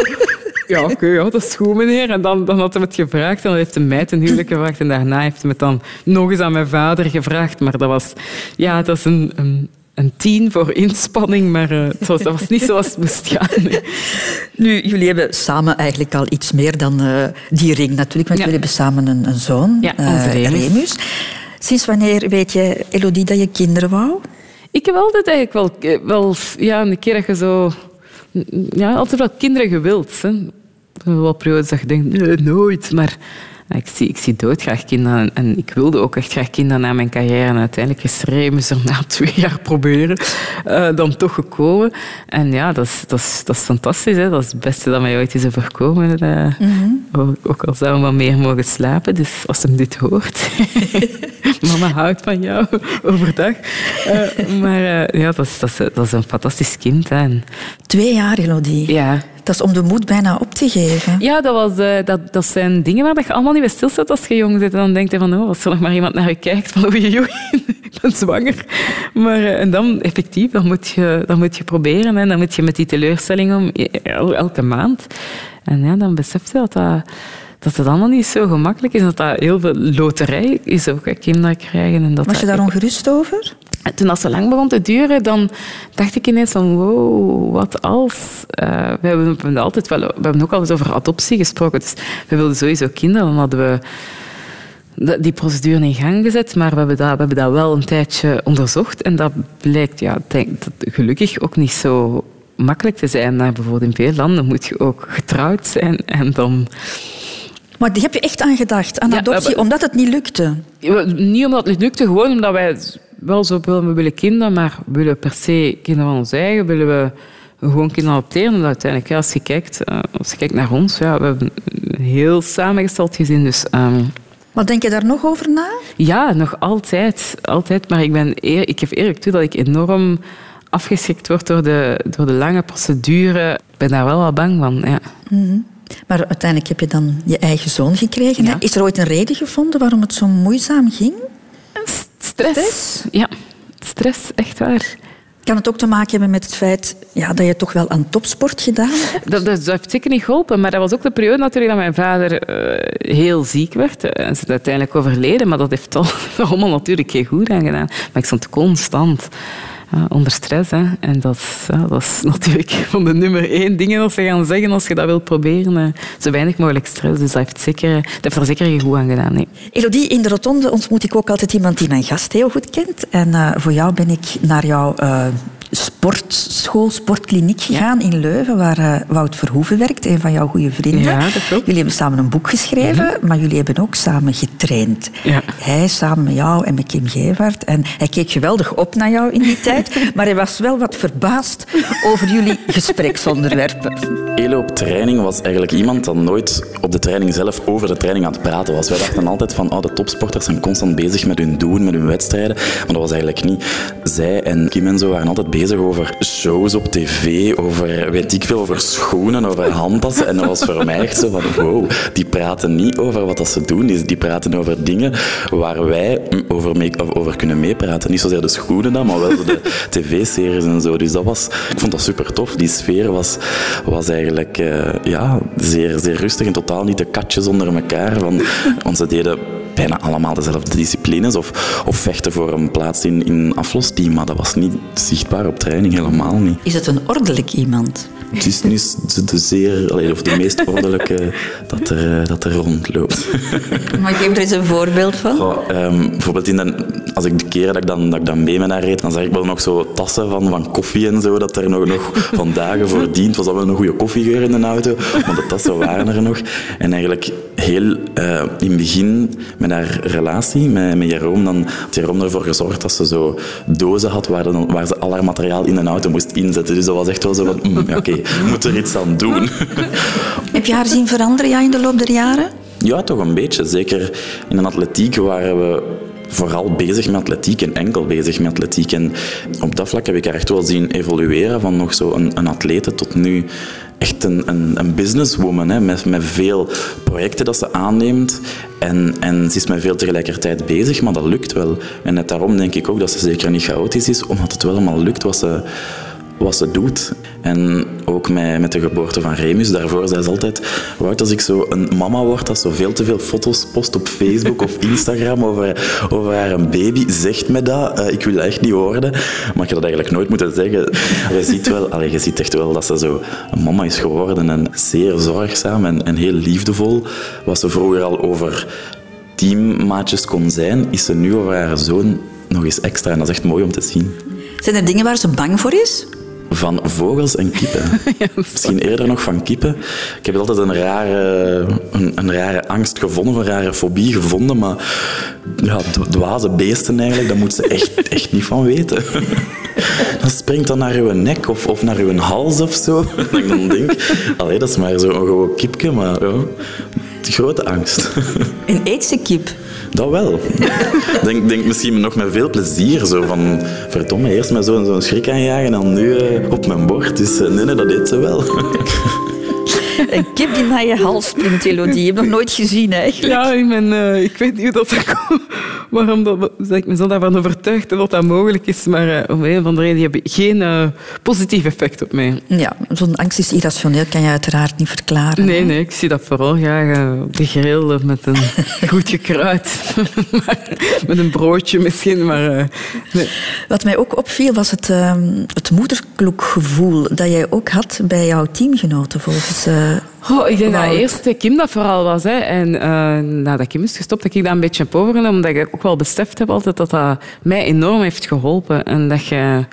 Ja, oké, ja, dat is goed, meneer. En dan, dan had hij het gevraagd en dan heeft hij mij ten huwelijk gevraagd. En daarna heeft hij het dan nog eens aan mijn vader gevraagd. Maar dat was, ja, dat is een, een, een tien voor inspanning, maar eh, het was, dat was niet zoals het moest gaan. nee. Nu, jullie hebben samen eigenlijk al iets meer dan eh, die ring natuurlijk, want Ja. jullie hebben samen een, een zoon, Ja, onze Remus. Sinds wanneer weet je, Elodie, dat je kinderen wou? Ik heb altijd eigenlijk wel, wel ja, een keer dat je zo... Ja, altijd wel kinderen gewild. Hè. Wel periodes dat je denkt, nee, nooit. Maar ik, zie, ik zie doodgraag kinderen. En ik wilde ook echt graag kinderen na mijn carrière. En uiteindelijk is Remus er na twee jaar proberen eh, dan toch gekomen. En ja, dat is, dat is, dat is fantastisch. Hè. Dat is het beste dat mij ooit is overkomen. eh. ook, ook al zou hij wat meer mogen slapen. Dus als hem dit hoort... Mama houdt van jou overdag. Eh, maar ja, dat is, dat, is, dat is een fantastisch kind. Hè. Twee jaar, Elodie. ja. Dat is om de moed bijna op te geven. Ja, dat, was, eh, dat, dat zijn dingen waar je allemaal niet bij stilstaat als je jong bent. En dan denk je van, oh, als er nog maar iemand naar je kijkt, van oei, oei, ik ben zwanger. Maar, eh, en dan, effectief, dan moet je, dan moet je proberen. En dan moet je met die teleurstelling om, eh, el- elke maand. En ja, dan besef je dat dat, dat het allemaal niet zo gemakkelijk is. Dat dat heel veel loterij is ook, hè, kinderen krijgen. En dat Was je daar ongerust over? En toen dat zo lang begon te duren, dan dacht ik ineens van wow, wat als... eh, we, hebben, we, hebben altijd wel, we hebben ook al eens over adoptie gesproken. Dus we wilden sowieso kinderen. Dan hadden we die procedure in gang gezet, maar we hebben dat, we hebben dat wel een tijdje onderzocht. En dat blijkt ja, denk, dat gelukkig ook niet zo makkelijk te zijn. Maar bijvoorbeeld in veel landen moet je ook getrouwd zijn en dan... Maar die heb je echt aan gedacht, aan adoptie, omdat het niet lukte. Niet omdat het niet lukte, gewoon omdat wij wel zo willen, we willen kinderen, maar we willen per se kinderen van ons eigen, willen we gewoon kinderen adopteren. En uiteindelijk, ja, als, je kijkt, eh, als je kijkt naar ons, ja, we hebben een heel samengesteld gezin. Dus Maar denk je daar nog over na? ja, nog altijd, altijd. Maar ik, ben eer, ik geef eerlijk toe dat ik enorm afgeschrikt word door de, door de lange procedure. Ik ben daar wel wat bang van, ja. Maar uiteindelijk heb je dan je eigen zoon gekregen. Ja. Is er ooit een reden gevonden waarom het zo moeizaam ging? Stress. Ja, stress, echt waar. Kan het ook te maken hebben met het feit ja, dat je toch wel aan topsport gedaan hebt? Dat, dat, dat heeft zeker niet geholpen, maar dat was ook de periode natuurlijk dat mijn vader eh, heel ziek werd. Eh, En ze is uiteindelijk overleden, maar dat heeft al allemaal natuurlijk geen goed aan gedaan. Maar ik stond constant ja, onder stress. Hè. En dat, is- dat is natuurlijk van de nummer één dingen dat ze gaan zeggen als je dat wilt proberen. eh, zo weinig mogelijk stress. Dus dat heeft, zeker, dat heeft goed aan gedaan. Nee. Elodie, in de rotonde ontmoet ik ook altijd iemand die mijn gast heel goed kent. En eh, voor jou ben ik naar jouw eh, sportschool, sportkliniek gegaan in Leuven, waar eh, Wout Verhoeven werkt, een van jouw goede vrienden. Ja, dat klopt. Jullie hebben samen een boek geschreven, maar jullie hebben ook samen getraind. Ja. Hij samen met jou en met Kim Gevaert. En hij keek geweldig op naar jou in die tijd, maar hij was wel wat verbaasd over jullie gespreksonderwerpen. Elo op training was eigenlijk iemand dat nooit op de training zelf over de training aan het praten was. Wij dachten altijd van, oh, de topsporters zijn constant bezig met hun doen, met hun wedstrijden. Maar dat was eigenlijk niet. Zij en Kim en zo waren altijd bezig over shows op tv, over, weet ik veel, over schoenen, over handtassen. En dat was voor mij echt zo van, wow, die praten niet over wat dat ze doen. Die, praten over dingen waar wij over, mee, over kunnen meepraten. Niet zozeer de schoenen dan, maar wel de tv-series en zo. Dus dat was, ik vond dat super tof. Die sfeer was, was eigenlijk eh, ja, zeer, zeer rustig en totaal niet de katjes onder elkaar. Van, want ze deden bijna allemaal dezelfde disciplines of, of vechten voor een plaats in, in een aflosteam, maar dat was niet zichtbaar op training, helemaal niet. Is het een ordelijk iemand? Het is niet de, zeer, of de meest ordelijke dat er, eh, dat er rondloopt. Maar geef er eens een voorbeeld van. Goh, ehm, bijvoorbeeld in de, als ik de keren dat ik dan, dat ik dan mee met haar reed, dan zag ik wel nog zo tassen van, van koffie en zo, dat er nog, nog van dagen voordien. Was al wel een goede koffiegeur in de auto, maar de tassen waren er nog. En eigenlijk heel eh, in het begin met haar relatie met, met Jeroen, dan had Jeroen ervoor gezorgd dat ze zo dozen had waar, dan, waar ze al haar materiaal in de auto moest inzetten. Dus dat was echt wel zo van, mm, we moeten er iets aan doen. Heb je haar zien veranderen ja, in de loop der jaren? Ja, toch een beetje. Zeker in de atletiek waren we vooral bezig met atletiek en enkel bezig met atletiek. En op dat vlak heb ik haar echt wel zien evolueren van nog zo een, een atlete tot nu echt een, een, een businesswoman hè, met, met veel projecten dat ze aanneemt. En, en ze is met veel tegelijkertijd bezig, maar dat lukt wel. En net daarom denk ik ook dat ze zeker niet chaotisch is, omdat het wel allemaal lukt wat ze, wat ze doet. En ook met, met de geboorte van Remus, daarvoor zei ze altijd, Wout, als ik zo een mama word dat zo veel te veel foto's post op Facebook of Instagram over, over haar baby, zegt me dat. Eh, ik wil echt niet worden. Maar ik had dat eigenlijk nooit moeten zeggen. Je ziet, wel, allee, je ziet echt wel dat ze zo een mama is geworden en zeer zorgzaam en, en heel liefdevol. Wat ze vroeger al over teammaatjes kon zijn, is ze nu over haar zoon nog eens extra. En dat is echt mooi om te zien. Zijn er dingen waar ze bang voor is? Van vogels en kippen. Misschien eerder nog van kippen. Ik heb altijd een rare, een, een rare angst gevonden, een rare fobie gevonden. Maar ja, dwaze beesten eigenlijk, daar moet ze echt, echt niet van weten. Dat springt dan naar uw nek of, of naar uw hals of zo. Dat ik dan denk, allee, dat is maar zo'n gewoon kipje, maar ja, grote angst. Een eet ze kip? Dat wel. denk, denk misschien nog met veel plezier. Zo van, verdomme, eerst met zo'n schrik aanjagen en dan nu eh, op mijn bord. Dus eh, nee, nee, dat deed ze wel. Een kip die naar je hals springt, Elodie. Je hebt nog nooit gezien, eigenlijk. Ja, ik, ben, eh, ik weet niet hoe dat komt. Waarom dat, dat ik me zo daarvan overtuigd dat dat mogelijk is. Maar eh, om een of andere reden die hebben geen eh, positief effect op mij. Ja, zo'n angst is irrationeel, kan je uiteraard niet verklaren. Nee, nee, ik zie dat vooral graag op de grill met een goed gekruid. met een broodje misschien, maar... nee. Wat mij ook opviel was het, ehm het moederklokgevoel dat jij ook had bij jouw teamgenoten volgens... Oh, ik denk dat eerst Kim dat vooral was. Hè. En eh, nadat Kim is gestopt, heb ik dat een beetje op overgenomen. Omdat ik ook wel beseft heb altijd dat dat mij enorm heeft geholpen. En dat je,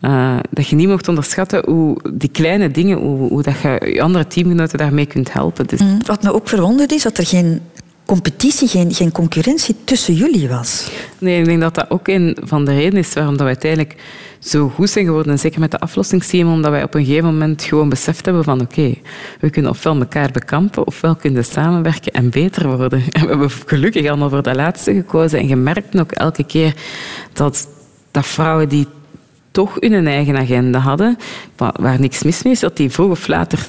eh, dat je niet mocht onderschatten hoe die kleine dingen, hoe, hoe dat je je andere teamgenoten daarmee kunt helpen. Dus, Mm, Wat me ook verwonderd is, dat er geen competitie, geen, geen concurrentie tussen jullie was. Nee, ik denk dat dat ook een van de redenen is waarom dat we uiteindelijk zo goed zijn geworden. En zeker met de aflossingsteam, omdat wij op een gegeven moment gewoon beseft hebben van oké, we kunnen ofwel elkaar bekampen, ofwel kunnen samenwerken en beter worden. En we hebben gelukkig allemaal voor dat laatste gekozen. En je merkt ook elke keer dat, dat vrouwen die toch hun eigen agenda hadden, wa- waar niks mis mee is, dat die vroeg of later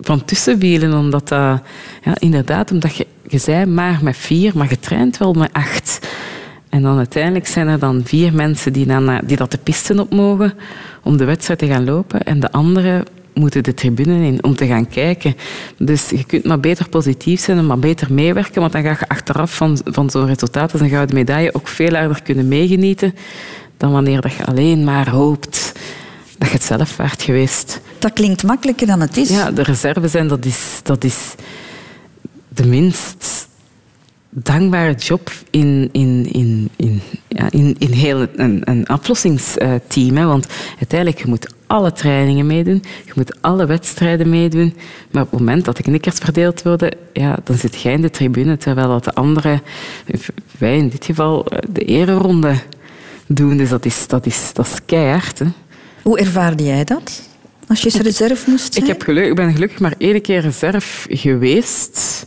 van tussen wielen, omdat dat, ja, inderdaad, omdat je, je zei maar met vier, maar je traint wel met acht. En dan uiteindelijk zijn er dan vier mensen die, dan, naar- die dat de pisten op mogen om de wedstrijd te gaan lopen. En de anderen moeten de tribune in om te gaan kijken. Dus je kunt maar beter positief zijn en maar beter meewerken, want dan ga je achteraf van, van zo'n resultaat als een gouden medaille ook veel harder kunnen meegenieten dan wanneer dat je alleen maar hoopt dat je het zelf waard geweest. Dat klinkt makkelijker dan het is. Ja, de reserve zijn, dat is, dat is de minst dankbare job in, in, in, in, ja, in, in heel een, een aflossingsteam. Hè. Want uiteindelijk, je moet alle trainingen meedoen, je moet alle wedstrijden meedoen. Maar op het moment dat de knikkers verdeeld worden, ja, dan zit jij in de tribune, terwijl dat de anderen, wij in dit geval, de ereronde doen. Dus dat is, dat is, dat is keihard. Hè. Hoe ervaarde jij dat? Als je reserve moest zijn? Ik, heb geluk, ik ben gelukkig maar één keer reserve geweest.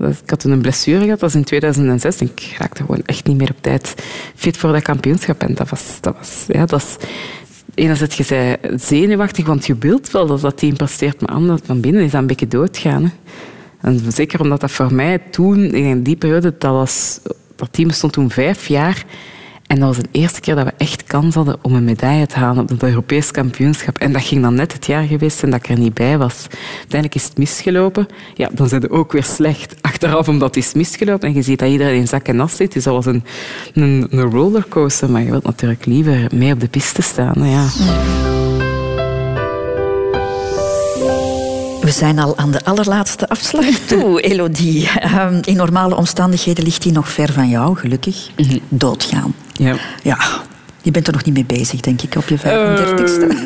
Ik had toen een blessure gehad, dat was in 2006. Ik raakte gewoon echt niet meer op tijd fit voor dat kampioenschap. En dat was... Dat was, ja, dat is enerzijds, je zei zenuwachtig, want je wilt wel dat dat team presteert, maar anders van binnen is dat een beetje doodgaan. En zeker omdat dat voor mij toen, in die periode, dat, was, dat team stond toen vijf jaar en dat was de eerste keer dat we echt kans hadden om een medaille te halen op het Europees kampioenschap. En dat ging dan net het jaar geweest en dat ik er niet bij was. Uiteindelijk is het misgelopen. Ja, dan zijn ze ook weer slecht achteraf omdat het is misgelopen. En je ziet dat iedereen in zak en as zit. Dus dat was een, een, een rollercoaster. Maar je wilt natuurlijk liever mee op de piste staan. Ja. We zijn al aan de allerlaatste afslag toe, Elodie. Ehm, in normale omstandigheden ligt hij nog ver van jou, gelukkig. Doodgaan. Ja. Ja, je bent er nog niet mee bezig, denk ik, op je 35ste.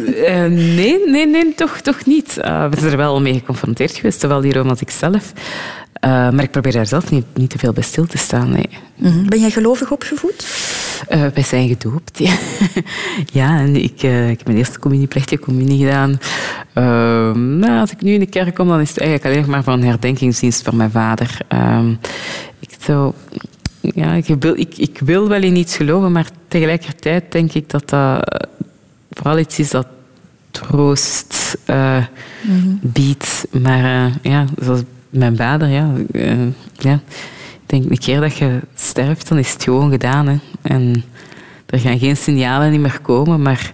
Uh, nee, nee, nee, toch, toch niet. Uh, we zijn er wel mee geconfronteerd geweest, zowel die als ik zelf. Uh, maar ik probeer daar zelf niet, niet te veel bij stil te staan. Nee. Mm Ben jij gelovig opgevoed? Uh, wij zijn gedoopt, ja. ja, en ik, uh, ik heb mijn eerste communie, plechtige communie gedaan. nou, als ik nu in de kerk kom, dan is het eigenlijk alleen maar voor een herdenkingsdienst voor mijn vader. ik zou ja, ik, wil, ik, ik wil wel in iets geloven, maar tegelijkertijd denk ik dat dat vooral iets is dat troost uh, mm -hmm. biedt. Maar uh, ja, zoals mijn vader, ja, uh, ja. Ik denk, een keer dat je sterft, dan is het gewoon gedaan. Hè. En er gaan geen signalen meer komen, maar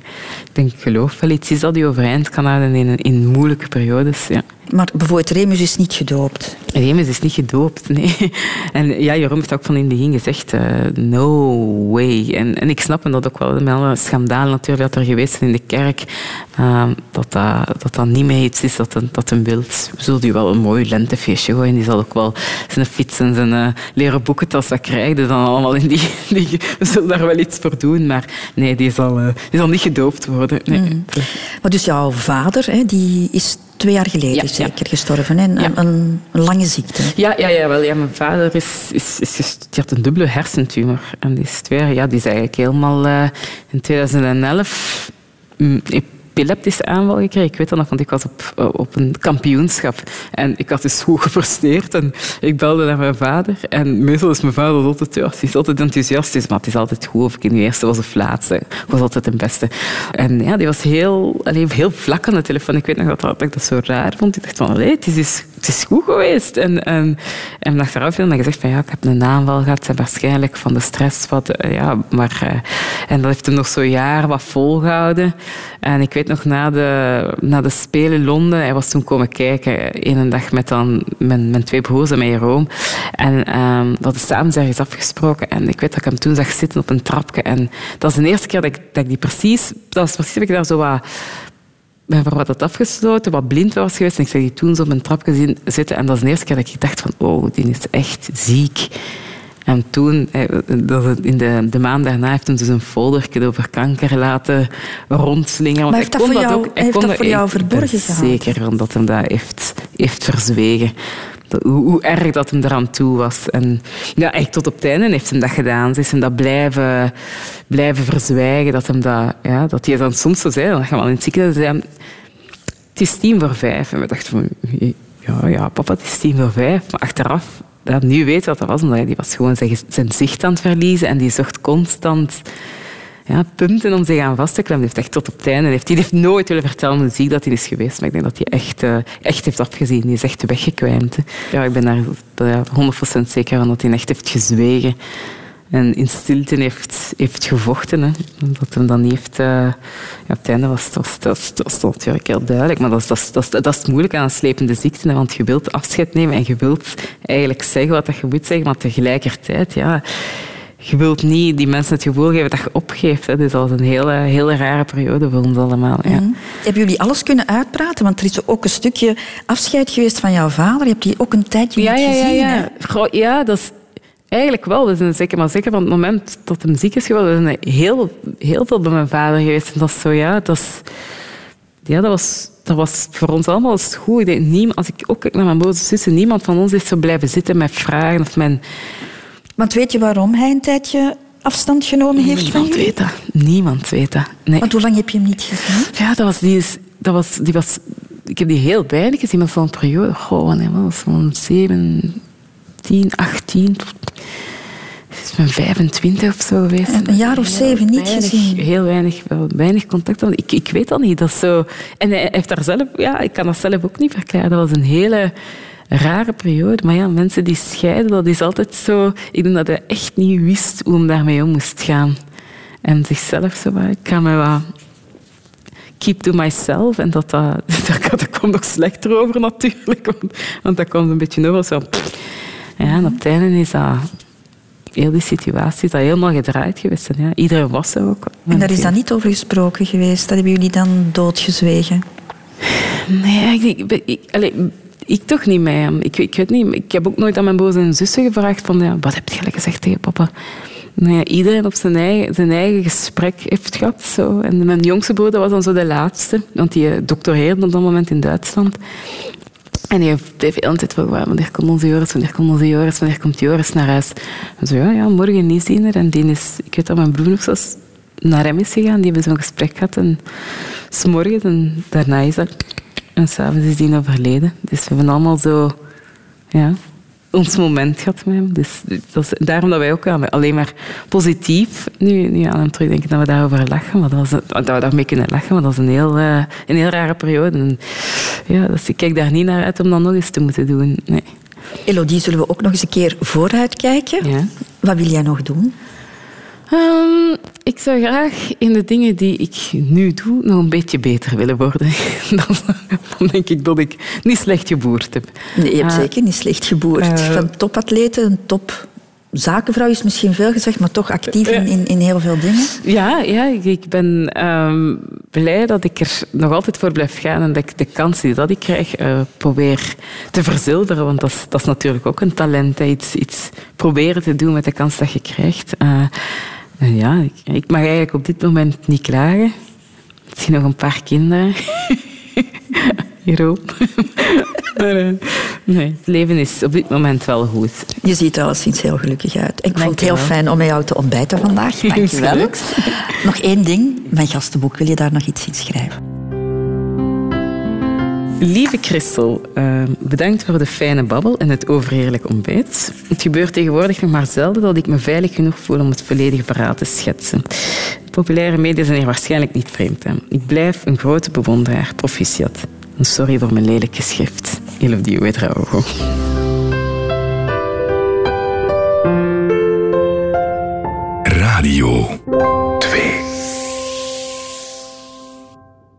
ik denk, ik geloof wel iets is dat je overeind kan houden in, in moeilijke periodes. Ja. Maar bijvoorbeeld Remus is niet gedoopt. Remus is niet gedoopt, nee. En ja, Jeroen heeft ook van in het begin gezegd, uh, no way. En, en ik snap dat ook wel, met alle schandaal natuurlijk dat er geweest is in de kerk, uh, dat, dat, dat dat niet meer iets is dat een, dat een wilt. We zullen die wel een mooi lentefeestje gooien. Die zal ook wel zijn fiets en zijn uh, leren boekentas wat krijgen dan allemaal in die, die... We zullen daar wel iets voor doen, maar nee, die zal, die zal niet gedoopt worden. Nee. Mm. Maar dus jouw vader, hè, die is twee jaar geleden ja, zeker ja. gestorven. Hè? Een, ja. een, een, lange ziekte. Ja, ja, ja, wel, ja mijn vader is, is, is gestudeerd een dubbele hersentumor. En die is, twee jaar, ja, die is eigenlijk helemaal uh, in 2011 mm, epileptische aanval gekregen. Ik weet dat nog, want ik was op, op een kampioenschap. En ik had dus goed gepresteerd. En ik belde naar mijn vader. En meestal is mijn vader altijd, ja, is altijd enthousiast. Maar het is altijd goed of ik in de eerste was of laatste. Ik was altijd de beste. En ja, die was heel, alleen, heel vlak aan de telefoon. Ik weet nog dat, ik dat zo raar vond. Ik dacht van, allee, het is, het is goed geweest. En, en, en achteraf heeft gezegd van, ja, ik heb een aanval gehad. En waarschijnlijk van de stress. Wat, ja, maar, uh, en dat heeft hem nog zo'n jaar wat volgehouden. En ik nog na de, na de Spelen in Londen, hij was toen komen kijken, een dag met dan mijn, mijn twee broers en mijn Jeroen. En um, we hadden samen ergens afgesproken. En ik weet dat ik hem toen zag zitten op een trapje. En dat is de eerste keer dat ik, dat die precies... Dat was precies dat ik daar zo wat ben voor wat had afgesloten, wat blind was geweest. En ik zag die toen zo op een trapje zitten. En dat is de eerste keer dat ik dacht van, oh, die is echt ziek. En toen, in de, de maand daarna, heeft hij dus een folder over kanker laten rondslingen. Maar heeft dat voor jou, ook, heeft dat voor jou verborgen? Zeker, omdat hij dat heeft, heeft verzwegen. Hoe, hoe, erg dat hem eraan toe was. En ja, echt tot op het einde heeft hij dat gedaan. Ze is hem dat blijven, blijven verzwijgen. Dat, hem dat, ja, dat hij dan soms zo zei, dan gaan we al in het ziekenhuis zei, het is tien voor vijf. En we dachten van, ja, ja, papa, het is tien voor vijf. Maar achteraf ja, nu weet wat dat was, omdat hij was gewoon zijn, zicht aan het verliezen en die zocht constant ja, punten om zich aan vast te klemmen. Heeft echt tot op het einde. Heeft, hij heeft nooit willen vertellen hoe ziek dat hij is geweest, maar ik denk dat hij echt, uh, echt heeft afgezien. Die is echt weggekwijmd. Ja, ik ben daar uh, 100% zeker van dat hij echt heeft gezwegen en in stilte heeft, heeft gevochten. Hè. Dat hem dan niet heeft... Uh, ja, op het einde was dat, dat, dat, dat natuurlijk heel duidelijk. Maar dat, dat, dat, dat is het moeilijk aan een slepende ziekte. Hè, want je wilt afscheid nemen en je wilt eigenlijk zeggen wat je moet zeggen. Maar tegelijkertijd, ja... je wilt niet die mensen het gevoel geven dat je opgeeft. Hè. Dus dat was een hele, hele rare periode voor ons allemaal. Ja. Mhm. Hebben jullie alles kunnen uitpraten? Want er is ook een stukje afscheid geweest van jouw vader. Je hebt die ook een tijdje Ja, niet ja, ja, gezien. ja. Goh, ja, dat is eigenlijk wel. We zijn zeker, maar zeker van het moment dat hem ziek is geworden, we zijn heel, heel veel bij mijn vader geweest. En dat is zo, ja, dat is... Ja, dat was, dat was voor ons allemaal goed. Ik denk, niemand, als ik ook kijk naar mijn broers en zussen, niemand van ons is zo blijven zitten met vragen of mijn... Want weet je waarom hij een tijdje afstand genomen heeft van Niemand jullie? weet dat. Niemand weet dat. Nee. Want hoe lang heb je hem niet gezien? Ja, dat was, die, is, dat was, die was... Ik heb die heel weinig gezien, maar zo'n periode... Goh, wanneer was het? Van 7, 10, 18... tot- Het is mijn 25 of zo geweest. Een- jaar of zeven niet weinig, gezien. Heel weinig, weinig contact. Ik, ik weet dat niet. Dat zo... En hij heeft daar zelf... Ja, ik kan dat zelf ook niet verklaren. Dat was een hele rare periode. Maar ja, mensen die scheiden, dat is altijd zo... Ik denk dat hij echt niet wist hoe hem daarmee om moest gaan. En zichzelf zo... Ik ga me wat keep to myself. En dat, dat, dat, dat komt nog slechter over natuurlijk. Want, want dat komt een beetje over zo... Ja, en op het einde is dat... Heel die situatie is dat helemaal gedraaid geweest. En ja, iedereen was er ook. En daar is dan niet over gesproken geweest. Dat hebben jullie dan doodgezwegen. Nee, ik, ik, ik, allee, ik toch niet met hem. Ik, ik weet niet. Ik heb ook nooit aan mijn broers en zussen gevraagd van... Ja, wat heb je gezegd tegen papa? Nee, iedereen op zijn eigen, zijn eigen gesprek heeft gehad. Zo. En mijn jongste broer dat was dan zo de laatste. Want die eh, doctoreerde op dat moment in Duitsland. En die heeft de hele tijd van, "Waar, wanneer komt onze Joris, wanneer komt onze Joris, wanneer komt Joris naar huis? En zo, ja, ja, morgen niet zien er. En die is, ik weet dat mijn broer nog zelfs naar hem is gegaan. Die hebben zo'n gesprek gehad. En s'morgens en daarna is dat... En s'avonds is die overleden. Dus we hebben allemaal zo... Ja, ons moment gehad met hem. Dus dat is daarom dat wij ook alleen maar positief nu, nu aan hem terugdenken dat we daarover lachen. Maar dat, was, dat we daarmee kunnen lachen, maar dat is een heel, eh, een heel rare periode. En, ja, dus ik kijk daar niet naar uit om dat nog eens te moeten doen. Nee. Elodie, zullen we ook nog eens een keer vooruit kijken? Ja. Wat wil jij nog doen? Ehm, ik zou graag in de dingen die ik nu doe nog een beetje beter willen worden. dan, dan denk ik dat ik niet slecht geboerd heb. Nee, je hebt Ah, zeker niet slecht geboerd. eh, Van topatleten, een top zakenvrouw is misschien veel gezegd, maar toch actief in, in, in heel veel dingen. Ja, ja ik, ben ehm, blij dat ik er nog altijd voor blijf gaan en dat ik de kans die dat ik krijg eh, probeer te verzilveren. Want dat is, dat is natuurlijk ook een talent. hè. Iets, iets proberen te doen met de kans dat je krijgt. Eh, en ja, ik, ik mag eigenlijk op dit moment niet klagen. Misschien nog een paar kinderen. Hierop. maar, eh, nee, het leven is op dit moment wel goed. Je ziet er alleszins heel gelukkig uit. Ik vond het heel fijn om met jou te ontbijten vandaag. Dank je wel. Geluks. Nog één ding. Mijn gastenboek, wil je daar nog iets in schrijven? Lieve Christel, eh, bedankt voor de fijne babbel en het overheerlijk ontbijt. Het gebeurt tegenwoordig nog maar zelden dat ik me veilig genoeg voel om het volledige verhaal te schetsen. Populaire media zijn hier waarschijnlijk niet vreemd aan. Ik blijf een grote bewonderaar, proficiat. En sorry voor mijn lelijke schrift. Elodie Ouedraogo. Radio 2.